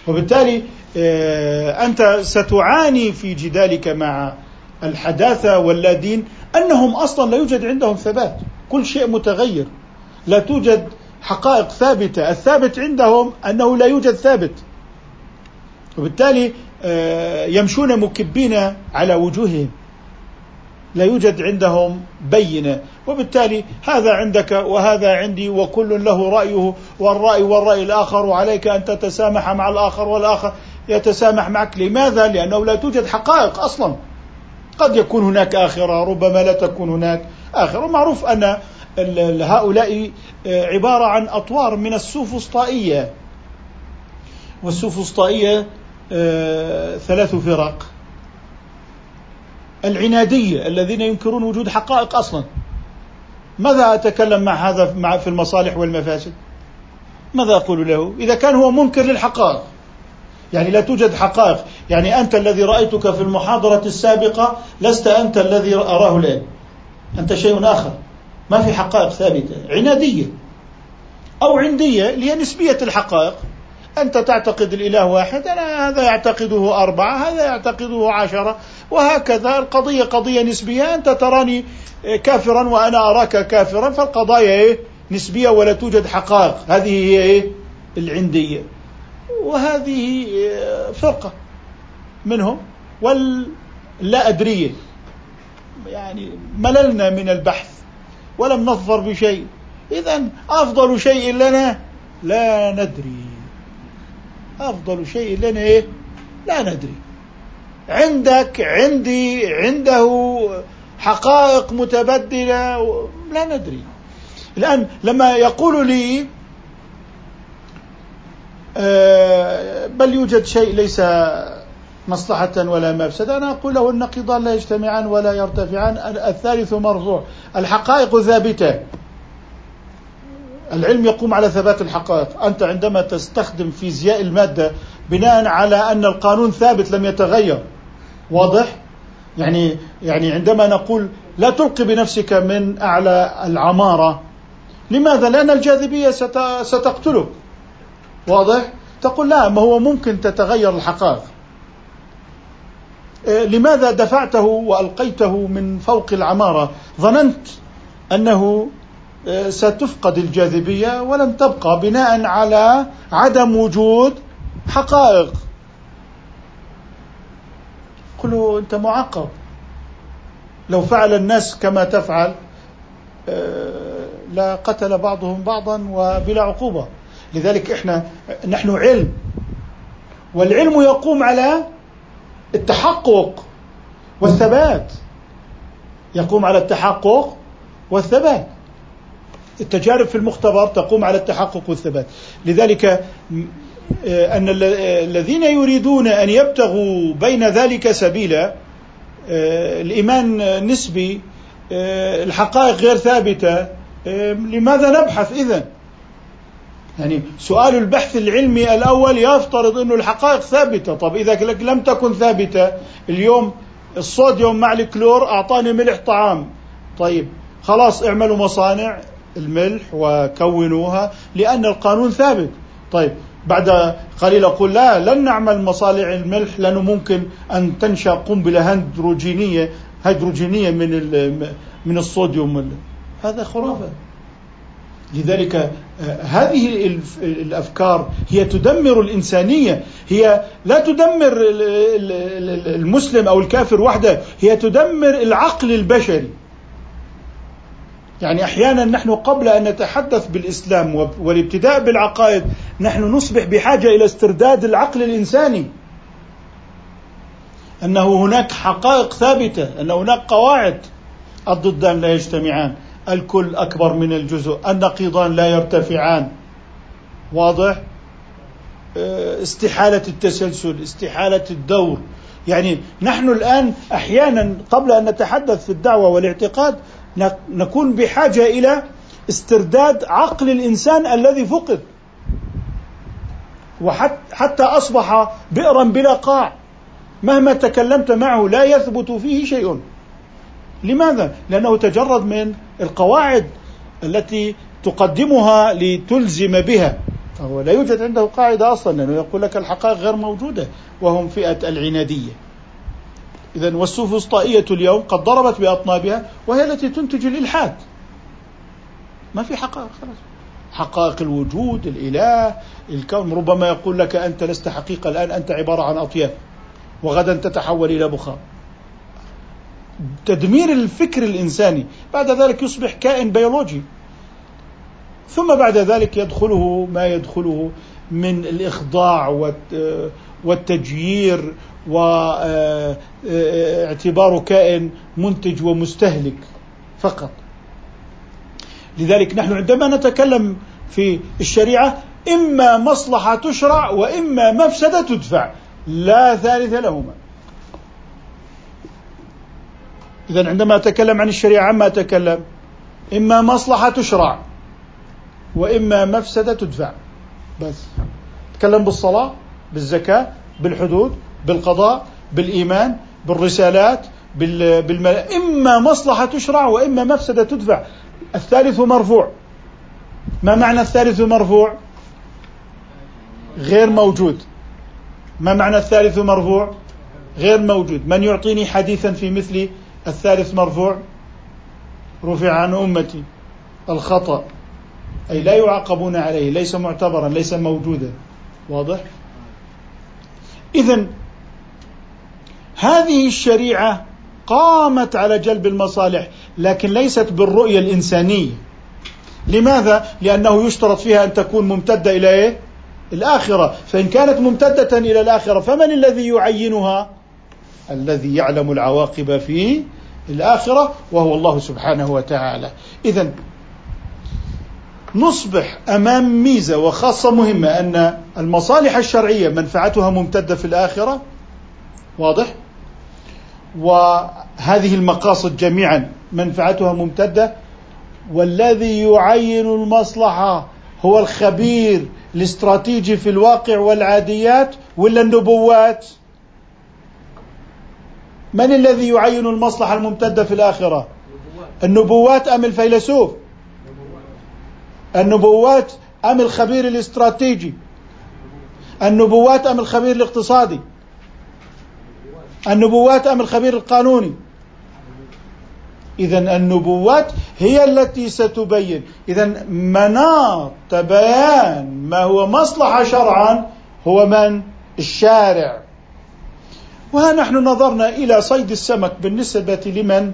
وبالتالي آه، أنت ستعاني في جدالك مع الحداثة واللادين أنهم أصلا لا يوجد عندهم ثبات. كل شيء متغير. لا توجد حقائق ثابتة. الثابت عندهم أنه لا يوجد ثابت. وبالتالي يمشون مكبين على وجوههم. لا يوجد عندهم بينة. وبالتالي هذا عندك وهذا عندي وكل له رأيه. والرأي والرأي الآخر وعليك أن تتسامح مع الآخر والآخر يتسامح معك. لماذا؟ لأنه لا توجد حقائق أصلا. قد يكون هناك آخرة ربما لا تكون هناك آخرة. معروف أن هؤلاء آه، عبارة عن أطوار من السوفسطائية. والسوفسطائية آه، ثلاث فرق. العنادية الذين ينكرون وجود حقائق أصلا. ماذا أتكلم مع هذا مع في المصالح والمفاسد؟ ماذا أقول له؟ إذا كان هو منكر للحقائق. يعني لا توجد حقائق. يعني أنت الذي رأيتك في المحاضرة السابقة لست أنت الذي أراه الآن. أنت شيء آخر. ما في حقائق ثابتة. عنادية. أو عندية اللي هي نسبية الحقائق. أنت تعتقد الإله واحد أنا هذا يعتقده أربعة هذا يعتقده عشرة وهكذا القضية قضية نسبية أنت تراني كافرا وأنا أراك كافرا فالقضايا إيه؟ نسبية ولا توجد حقائق هذه هي إيه؟ العندية وهذه فرقة منهم واللا أدرية يعني مللنا من البحث ولم نظفر بشيء إذا أفضل شيء لنا لا ندري أفضل شيء لنا إيه؟ لا ندري. عندك عندي عنده حقائق متبدلة لا ندري. الآن لما يقول لي آه، بل يوجد شيء ليس مصلحة ولا مفسدة أنا أقول له النقيضان لا يجتمعان ولا يرتفعان الثالث مرفوع الحقائق ثابتة. العلم يقوم على ثبات الحقائق. أنت عندما تستخدم فيزياء المادة بناء على أن القانون ثابت لم يتغير. واضح؟ يعني يعني عندما نقول لا تلقي بنفسك من أعلى العمارة لماذا؟ لأن الجاذبية ستقتلك. واضح؟ تقول لا ما هو ممكن تتغير الحقائق. إيه، لماذا دفعته وألقيته من فوق العمارة؟ ظننت أنه ستفقد الجاذبية ولم تبقى بناء على عدم وجود حقائق. قلوا أنت معقب. لو فعل الناس كما تفعل إيه، لا قتل بعضهم بعضا وبلا عقوبة. لذلك إحنا نحن علم. والعلم يقوم على التحقق والثبات. يقوم على التحقق والثبات. التجارب في المختبر تقوم على التحقق والثبات. لذلك آه، أن الذين يريدون أن يبتغوا بين ذلك سبيلا آه، الإيمان نسبي آه، الحقائق غير ثابتة لماذا نبحث اذا يعني سؤال البحث العلمي الأول يفترض أنه الحقائق ثابتة. طب إذا لم تكن ثابتة اليوم الصوديوم مع الكلور أعطاني ملح طعام. طيب خلاص اعملوا مصانع الملح وكونوها لأن القانون ثابت. طيب بعد قليل أقول لا لن نعمل مصانع الملح لأنه ممكن أن تنشأ قنبلة هيدروجينية هيدروجينية من من الصوديوم. هذا خرافة. لذلك آه، هذه الأفكار هي تدمر الإنسانية. هي لا تدمر المسلم أو الكافر وحده هي تدمر العقل البشري. يعني أحيانا نحن قبل أن نتحدث بالإسلام والابتداء بالعقائد نحن نصبح بحاجة إلى استرداد العقل الإنساني. أنه هناك حقائق ثابتة أن هناك قواعد الضدان لا يجتمعان. الكل أكبر من الجزء النقيضان لا يرتفعان. واضح؟ آه، استحالة التسلسل استحالة الدور. يعني نحن الآن أحيانا قبل أن نتحدث في الدعوة والاعتقاد نكون بحاجة إلى استرداد عقل الإنسان الذي فقد. وحتى أصبح بئرا بلا قاع. مهما تكلمت معه لا يثبت فيه شيء. لماذا؟ لأنه تجرد من القواعد التي تقدمها لتلزم بها. فهو لا يوجد عنده قاعدة أصلا لأنه يقول لك الحقائق غير موجودة وهم فئة العنادية. إذا والسوفسطائية اليوم قد ضربت بأطنابها وهي التي تنتج الإلحاد. ما في حقائق خلاص. حقائق الوجود الإله الكون. ربما يقول لك أنت لست حقيقة الآن أنت عبارة عن أطياف وغدا تتحول إلى بخار. تدمير الفكر الإنساني. بعد ذلك يصبح كائن بيولوجي. ثم بعد ذلك يدخله ما يدخله من الإخضاع والتجيير واعتباره كائن منتج ومستهلك فقط. لذلك نحن عندما نتكلم في الشريعة إما مصلحة تشرع وإما مفسدة تدفع. لا ثالث لهما. إذا عندما أتكلم عن الشريعة عما أتكلم؟ إما مصلحة تشرع وإما مفسدة تدفع. بس. أتكلم بالصلاة بالزكاة بالحدود بالقضاء بالإيمان بالرسالات بالمل... إما مصلحة تشرع وإما مفسدة تدفع. الثالث مرفوع. ما معنى الثالث مرفوع؟ غير موجود. ما معنى الثالث مرفوع؟ غير موجود. من يعطيني حديثا في مثل الثالث مرفوع؟ رفع عن أمتي. الخطأ. أي لا يعاقبون عليه. ليس معتبرا ليس موجودا. واضح؟ إذا هذه الشريعة قامت على جلب المصالح لكن ليست بالرؤية الإنسانية لماذا؟ لأنه يشترط فيها أن تكون ممتدة إلى إيه؟ الآخرة فإن كانت ممتدة إلى الآخرة فمن الذي يعينها؟ الذي يعلم العواقب في الآخرة وهو الله سبحانه وتعالى إذا نصبح أمام ميزة وخاصة مهمة أن المصالح الشرعية منفعتها ممتدة في الآخرة واضح وهذه المقاصد جميعا منفعتها ممتدة. والذي يعين المصلحة هو الخبير الاستراتيجي في الواقع والعاديات ولا النبوات؟ من الذي يعين المصلحة الممتدة في الآخرة؟ النبوات. أم الفيلسوف؟ النبوات أم الخبير الاستراتيجي؟ النبوات أم الخبير الاقتصادي؟ النبوات أم الخبير القانوني؟ إذا النبوات هي التي ستبين. إذا مناط بيان ما هو مصلحة شرعا هو من؟ الشارع. وها نحن نظرنا إلى صيد السمك بالنسبة لمن؟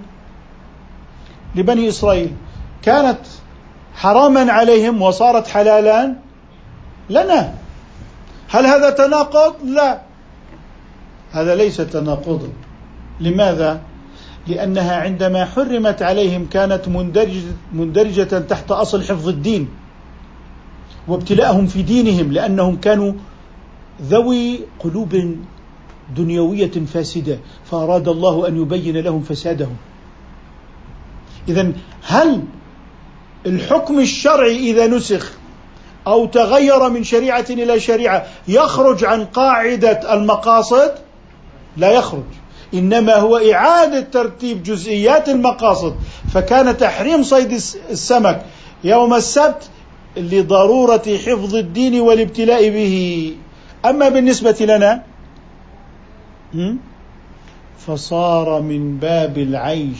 لبني إسرائيل. كانت حراما عليهم وصارت حلالا لنا. هل هذا تناقض؟ لا. هذا ليس تناقضا لماذا؟ لأنها عندما حرمت عليهم كانت مندرجه, مندرجة تحت أصل حفظ الدين وابتلاءهم في دينهم لأنهم كانوا ذوي قلوب دنيوية فاسدة فأراد الله أن يبين لهم فسادهم. اذا هل الحكم الشرعي إذا نسخ أو تغير من شريعة إلى شريعة يخرج عن قاعدة المقاصد؟ لا يخرج. إنما هو إعادة ترتيب جزئيات المقاصد. فكان تحريم صيد السمك يوم السبت لضرورة حفظ الدين والابتلاء به. أما بالنسبة لنا فصار من باب العيش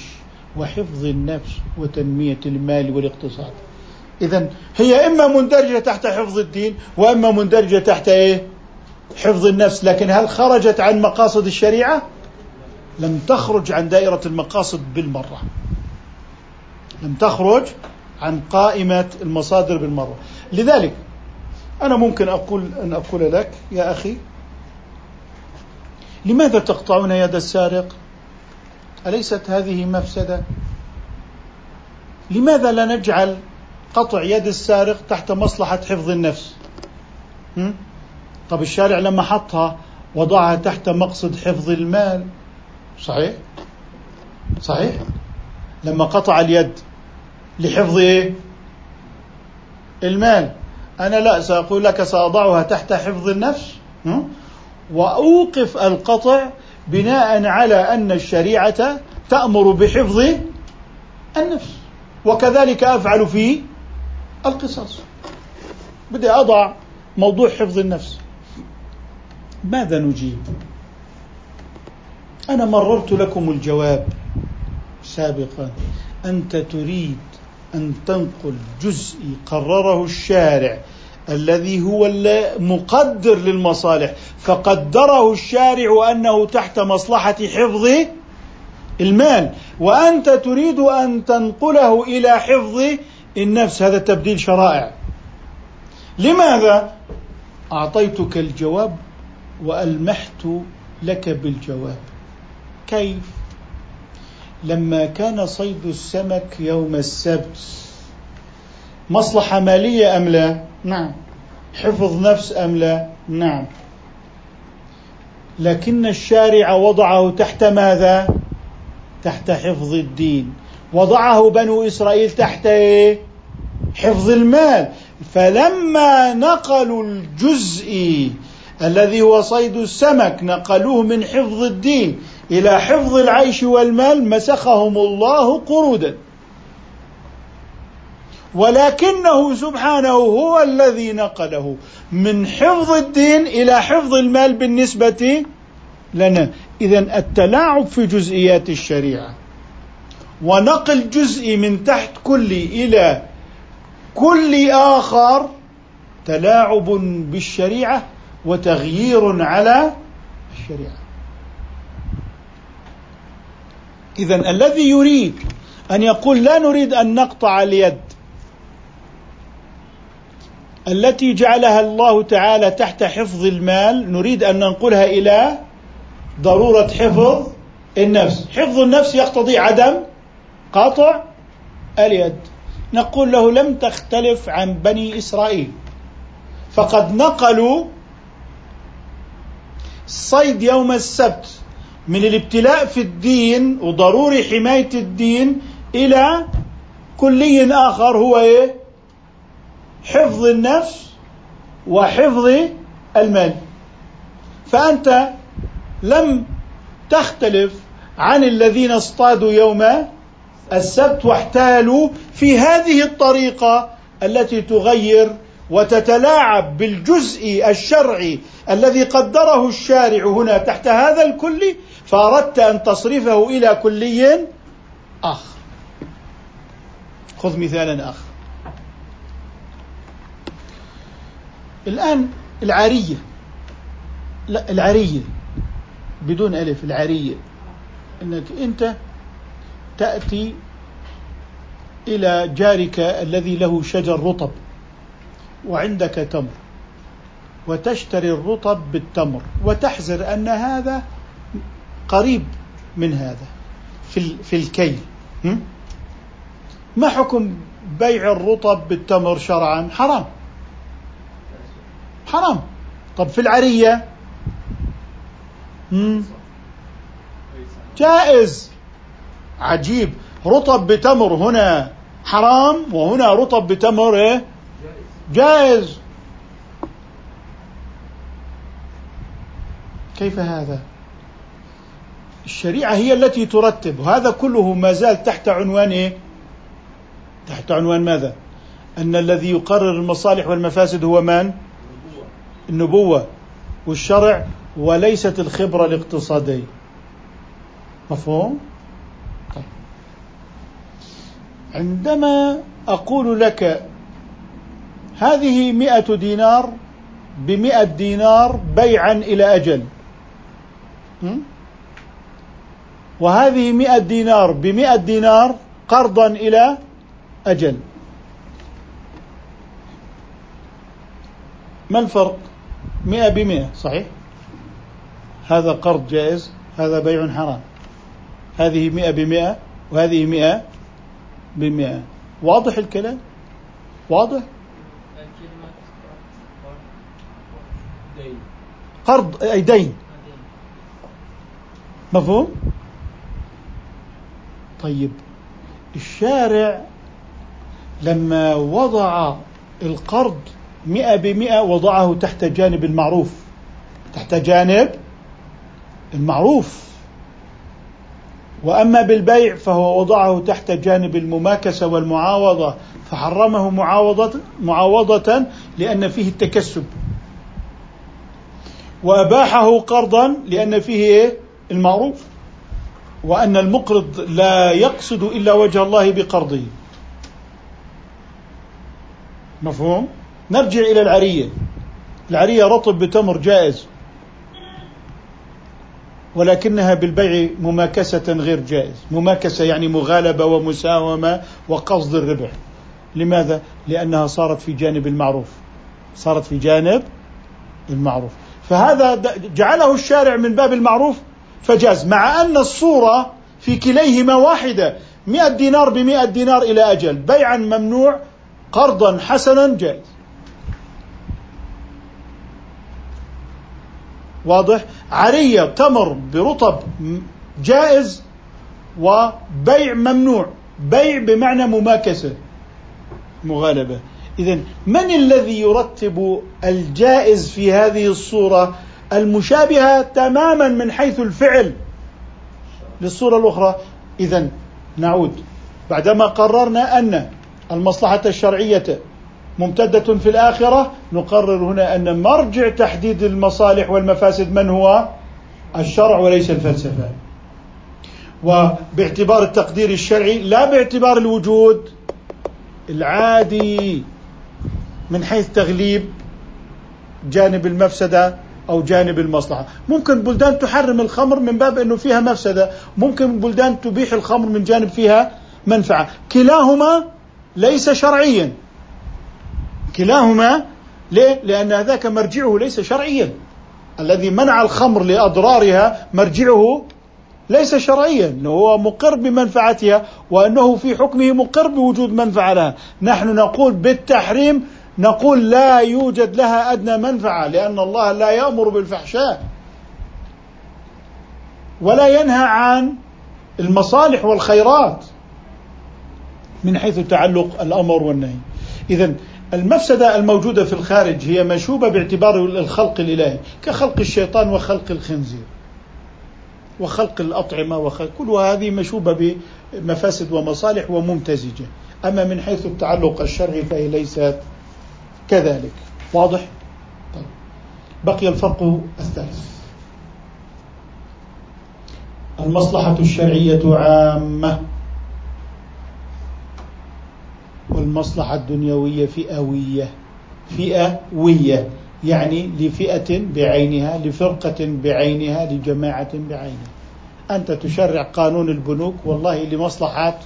وحفظ النفس وتنمية المال والاقتصاد. اذا هي إما مندرجة تحت حفظ الدين وإما مندرجة تحت إيه؟ حفظ النفس لكن هل خرجت عن مقاصد الشريعة؟ لم تخرج عن دائرة المقاصد بالمرة. لم تخرج عن قائمة المصادر بالمرة. لذلك أنا ممكن أقول أن أقول لك يا أخي لماذا تقطعون يد السارق؟ أليست هذه مفسدة؟ لماذا لا نجعل قطع يد السارق تحت مصلحة حفظ النفس؟ طب الشارع لما حطها وضعها تحت مقصد حفظ المال. صحيح؟ صحيح. لما قطع اليد لحفظ إيه؟ المال. أنا لا سأقول لك سأضعها تحت حفظ النفس وأوقف القطع بناء على أن الشريعة تأمر بحفظ النفس. وكذلك أفعل في القصاص. بدي أضع موضوع حفظ النفس. ماذا نجيب؟ أنا مررت لكم الجواب سابقا. أنت تريد أن تنقل جزء قرره الشارع الذي هو مقدر للمصالح فقدره الشارع أنه تحت مصلحة حفظ المال. وأنت تريد أن تنقله إلى حفظ النفس. هذا تبديل شرائع. لماذا أعطيتك الجواب وألمحت لك بالجواب كيف لما كان صيد السمك يوم السبت مصلحة مالية أم لا؟ نعم حفظ نفس أم لا؟ نعم لكن الشارع وضعه تحت ماذا؟ تحت حفظ الدين وضعه بنو إسرائيل تحت إيه؟ حفظ المال فلما نقلوا الجزء الذي هو صيد السمك نقلوه من حفظ الدين إلى حفظ العيش والمال مسخهم الله قرودا. ولكنه سبحانه هو الذي نقله. من حفظ الدين إلى حفظ المال بالنسبة لنا. اذا التلاعب في جزئيات الشريعة. ونقل جزء من تحت كل إلى كل آخر تلاعب بالشريعة وتغيير على الشريعة. إذا الذي يريد أن يقول لا نريد أن نقطع اليد التي جعلها الله تعالى تحت حفظ المال نريد أن ننقلها إلى ضرورة حفظ النفس. حفظ النفس يقتضي عدم قطع اليد. نقول له لم تختلف عن بني إسرائيل فقد نقلوا صيد يوم السبت من الابتلاء في الدين وضروري حماية الدين إلى كلي آخر هو إيه؟ حفظ النفس وحفظ المال فأنت لم تختلف عن الذين اصطادوا يوم السبت واحتالوا في هذه الطريقة التي تغير وتتلاعب بالجزء الشرعي الذي قدره الشارع هنا تحت هذا الكل فأردت أن تصرفه إلى كلي آخر. خذ مثالا آخر. الآن العارية لا العارية بدون ألف العارية أنك أنت تأتي إلى جارك الذي له شجر رطب. وعندك تمر. وتشتري الرطب بالتمر. وتحذر أن هذا قريب من هذا في في الكيل. ما حكم بيع الرطب بالتمر شرعا؟ حرام. حرام. طب في العرية؟ جائز. عجيب. رطب بتمر هنا حرام وهنا رطب بتمر إيه؟ جائز. كيف هذا؟ الشريعة هي التي ترتب وهذا كله ما زال تحت عنوان إيه؟ تحت عنوان ماذا؟ أن الذي يقرر المصالح والمفاسد هو من؟ النبوة. والشرع وليست الخبرة الاقتصادية. مفهوم؟ طيب. عندما أقول لك هذه مئة دينار بمئة دينار بيعا إلى أجل. وهذه مئة دينار بمئة دينار قرضا إلى أجل. ما الفرق؟ مئة بمئة صحيح؟ هذا قرض جائز هذا بيع حرام. هذه مئة بمئة وهذه مئة بمئة. واضح الكلام؟ واضح؟ قرض أي دين مفهوم؟ طيب الشارع لما وضع القرض مئة بمئة وضعه تحت جانب المعروف. تحت جانب المعروف. وأما بالبيع فهو وضعه تحت جانب المماكسة والمعاوضة فحرمه معاوضة معاوضة لأن فيه التكسب. وأباحه قرضا لأن فيه إيه؟ المعروف. وأن المقرض لا يقصد إلا وجه الله بقرضه. مفهوم؟ نرجع إلى العرية. العرية رطب بتمر جائز ولكنها بالبيع مماكسة غير جائز. مماكسة يعني مغالبة ومساومة وقصد الربح. لماذا؟ لأنها صارت في جانب المعروف. صارت في جانب المعروف. فهذا جعله الشارع من باب المعروف فجاز مع أن الصورة في كليهما واحدة مئة دينار بمئة دينار إلى أجل بيعا ممنوع قرضا حسنا جائز. واضح؟ عرية تمر برطب جائز وبيع ممنوع. بيع بمعنى مماكسة مغالبة. إذا من الذي يرتب الجائز في هذه الصورة المشابهة تماما من حيث الفعل للصورة الأخرى؟ إذا نعود. بعدما قررنا أن المصلحة الشرعية ممتدة في الآخرة نقرر هنا أن مرجع تحديد المصالح والمفاسد من هو؟ الشرع وليس الفلسفة. وباعتبار التقدير الشرعي لا باعتبار الوجود العادي. من حيث تغليب جانب المفسدة أو جانب المصلحة. ممكن بلدان تحرم الخمر من باب أنه فيها مفسدة. ممكن بلدان تبيح الخمر من جانب فيها منفعة. كلاهما ليس شرعيا. كلاهما ليه؟ لأن هذاك مرجعه ليس شرعيا. الذي منع الخمر لأضرارها مرجعه ليس شرعيا. هو مقر بمنفعتها وأنه في حكمه مقر بوجود منفعة لها. نحن نقول بالتحريم نقول لا يوجد لها أدنى منفعة لأن الله لا يأمر بالفحشاء. ولا ينهى عن المصالح والخيرات من حيث تعلق الأمر والنهي. إذا المفسدة الموجودة في الخارج هي مشوبة باعتبار الخلق الإلهي كخلق الشيطان وخلق الخنزير وخلق الأطعمة وخلق كل هذه مشوبة بمفاسد ومصالح وممتزجة. أما من حيث التعلق الشرعي فهي ليست كذلك. واضح؟ طيب. بقي الفرق الثالث. المصلحة الشرعية عامة. والمصلحة الدنيوية فئوية. فئوية. يعني لفئة بعينها لفرقة بعينها لجماعة بعينها. أنت تشرع قانون البنوك والله لمصلحة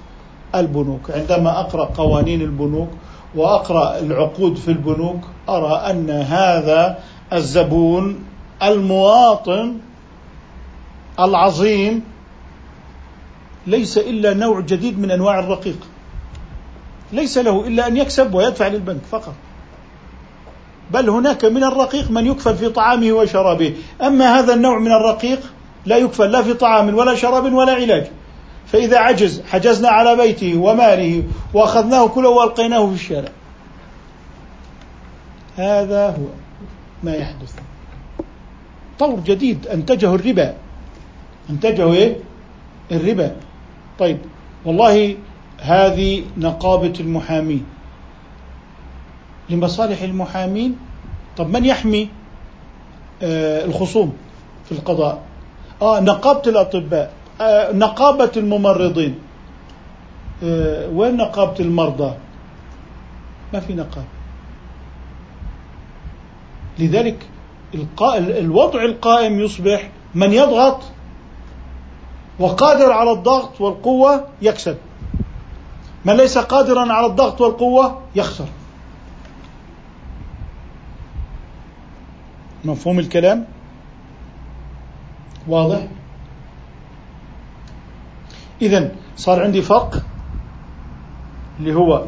البنوك. عندما أقرأ قوانين البنوك وأقرأ العقود في البنوك أرى أن هذا الزبون المواطن العظيم ليس إلا نوع جديد من أنواع الرقيق. ليس له إلا أن يكسب ويدفع للبنك فقط. بل هناك من الرقيق من يكفل في طعامه وشرابه. أما هذا النوع من الرقيق لا يكفل لا في طعام ولا شراب ولا علاج. فإذا عجز حجزنا على بيته وماله وأخذناه كله وألقيناه في الشارع. هذا هو ما يحدث. طور جديد أنتجه الربا. أنتجه إيه؟ الربا. طيب والله هذه نقابة المحامين. لمصالح المحامين؟ طب من يحمي؟ آه الخصوم في القضاء. آه نقابة الأطباء. نقابة الممرضين. آه وين نقابة المرضى؟ ما في نقابة. لذلك الوضع القائم يصبح من يضغط وقادر على الضغط والقوة يكسب. من ليس قادرا على الضغط والقوة يخسر. مفهوم الكلام؟ واضح؟ إذا صار عندي فرق اللي هو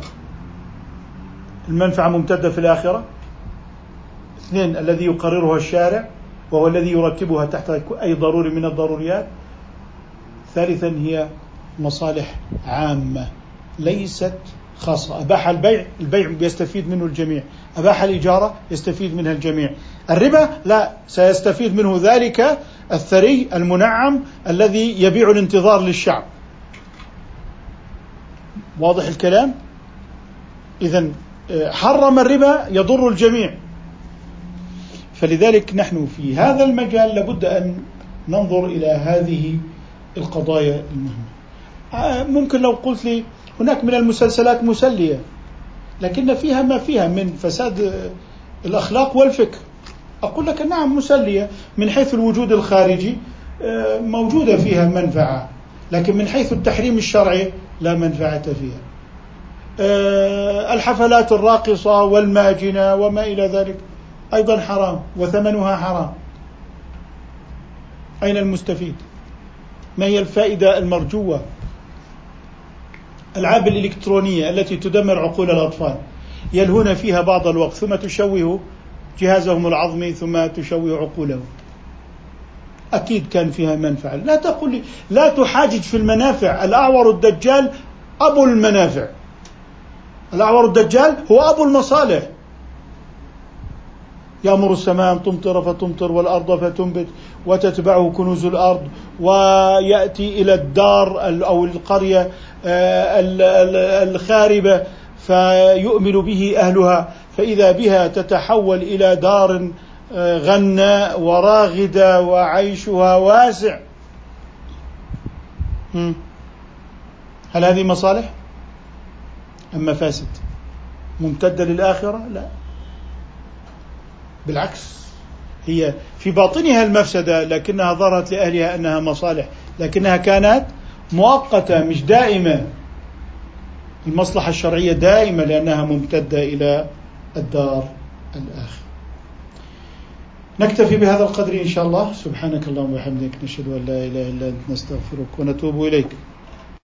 المنفعة ممتدة في الآخرة. اثنين الذي يقررها الشارع وهو الذي يرتبها تحت أي ضروري من الضروريات. ثالثا هي مصالح عامة ليست خاصة. أباح البيع البيع يستفيد منه الجميع. أباح الإجارة يستفيد منها الجميع. الربا لا سيستفيد منه ذلك الثري المنعم الذي يبيع الانتظار للشعب. واضح الكلام؟ إذا آه، حرم الربا يضر الجميع. فلذلك نحن في هذا المجال لابد أن ننظر إلى هذه القضايا المهمة. آه، ممكن لو قلت لي هناك من المسلسلات مسلية لكن فيها ما فيها من فساد الأخلاق والفكر. أقول لك نعم مسلية من حيث الوجود الخارجي آه، موجودة فيها منفعة لكن من حيث التحريم الشرعي لا منفعة فيها. آه، الحفلات الراقصة والماجنة وما إلى ذلك أيضا حرام وثمنها حرام. أين المستفيد؟ ما هي الفائدة المرجوة؟ الألعاب الإلكترونية التي تدمر عقول الأطفال. يلهون فيها بعض الوقت ثم تشوه جهازهم العظمي ثم تشوه عقولهم. أكيد كان فيها منفعة. لا تقل لي لا تحاجج في المنافع. الأعور الدجال أبو المنافع. الأعور الدجال هو أبو المصالح. يأمر السماء أن تمطر فتمطر والأرض فتنبت وتتبعه كنوز الأرض ويأتي إلى الدار أو القرية آه، الخاربة فيؤمن به أهلها. فإذا بها تتحول إلى دار غناء وراغدة وعيشها واسع. هل هذه مصالح؟ أم مفاسد؟ ممتدة للآخرة؟ لا. بالعكس. هي في باطنها المفسدة لكنها ظهرت لأهلها أنها مصالح لكنها كانت مؤقتة مش دائمة. المصلحة الشرعية دائمة لأنها ممتدة إلى الدار الآخرة نكتفي بهذا القدر إن شاء الله. سبحانك اللهم وبحمدك نشهد أن لا إله إلا أنت نستغفرك ونتوب إليك.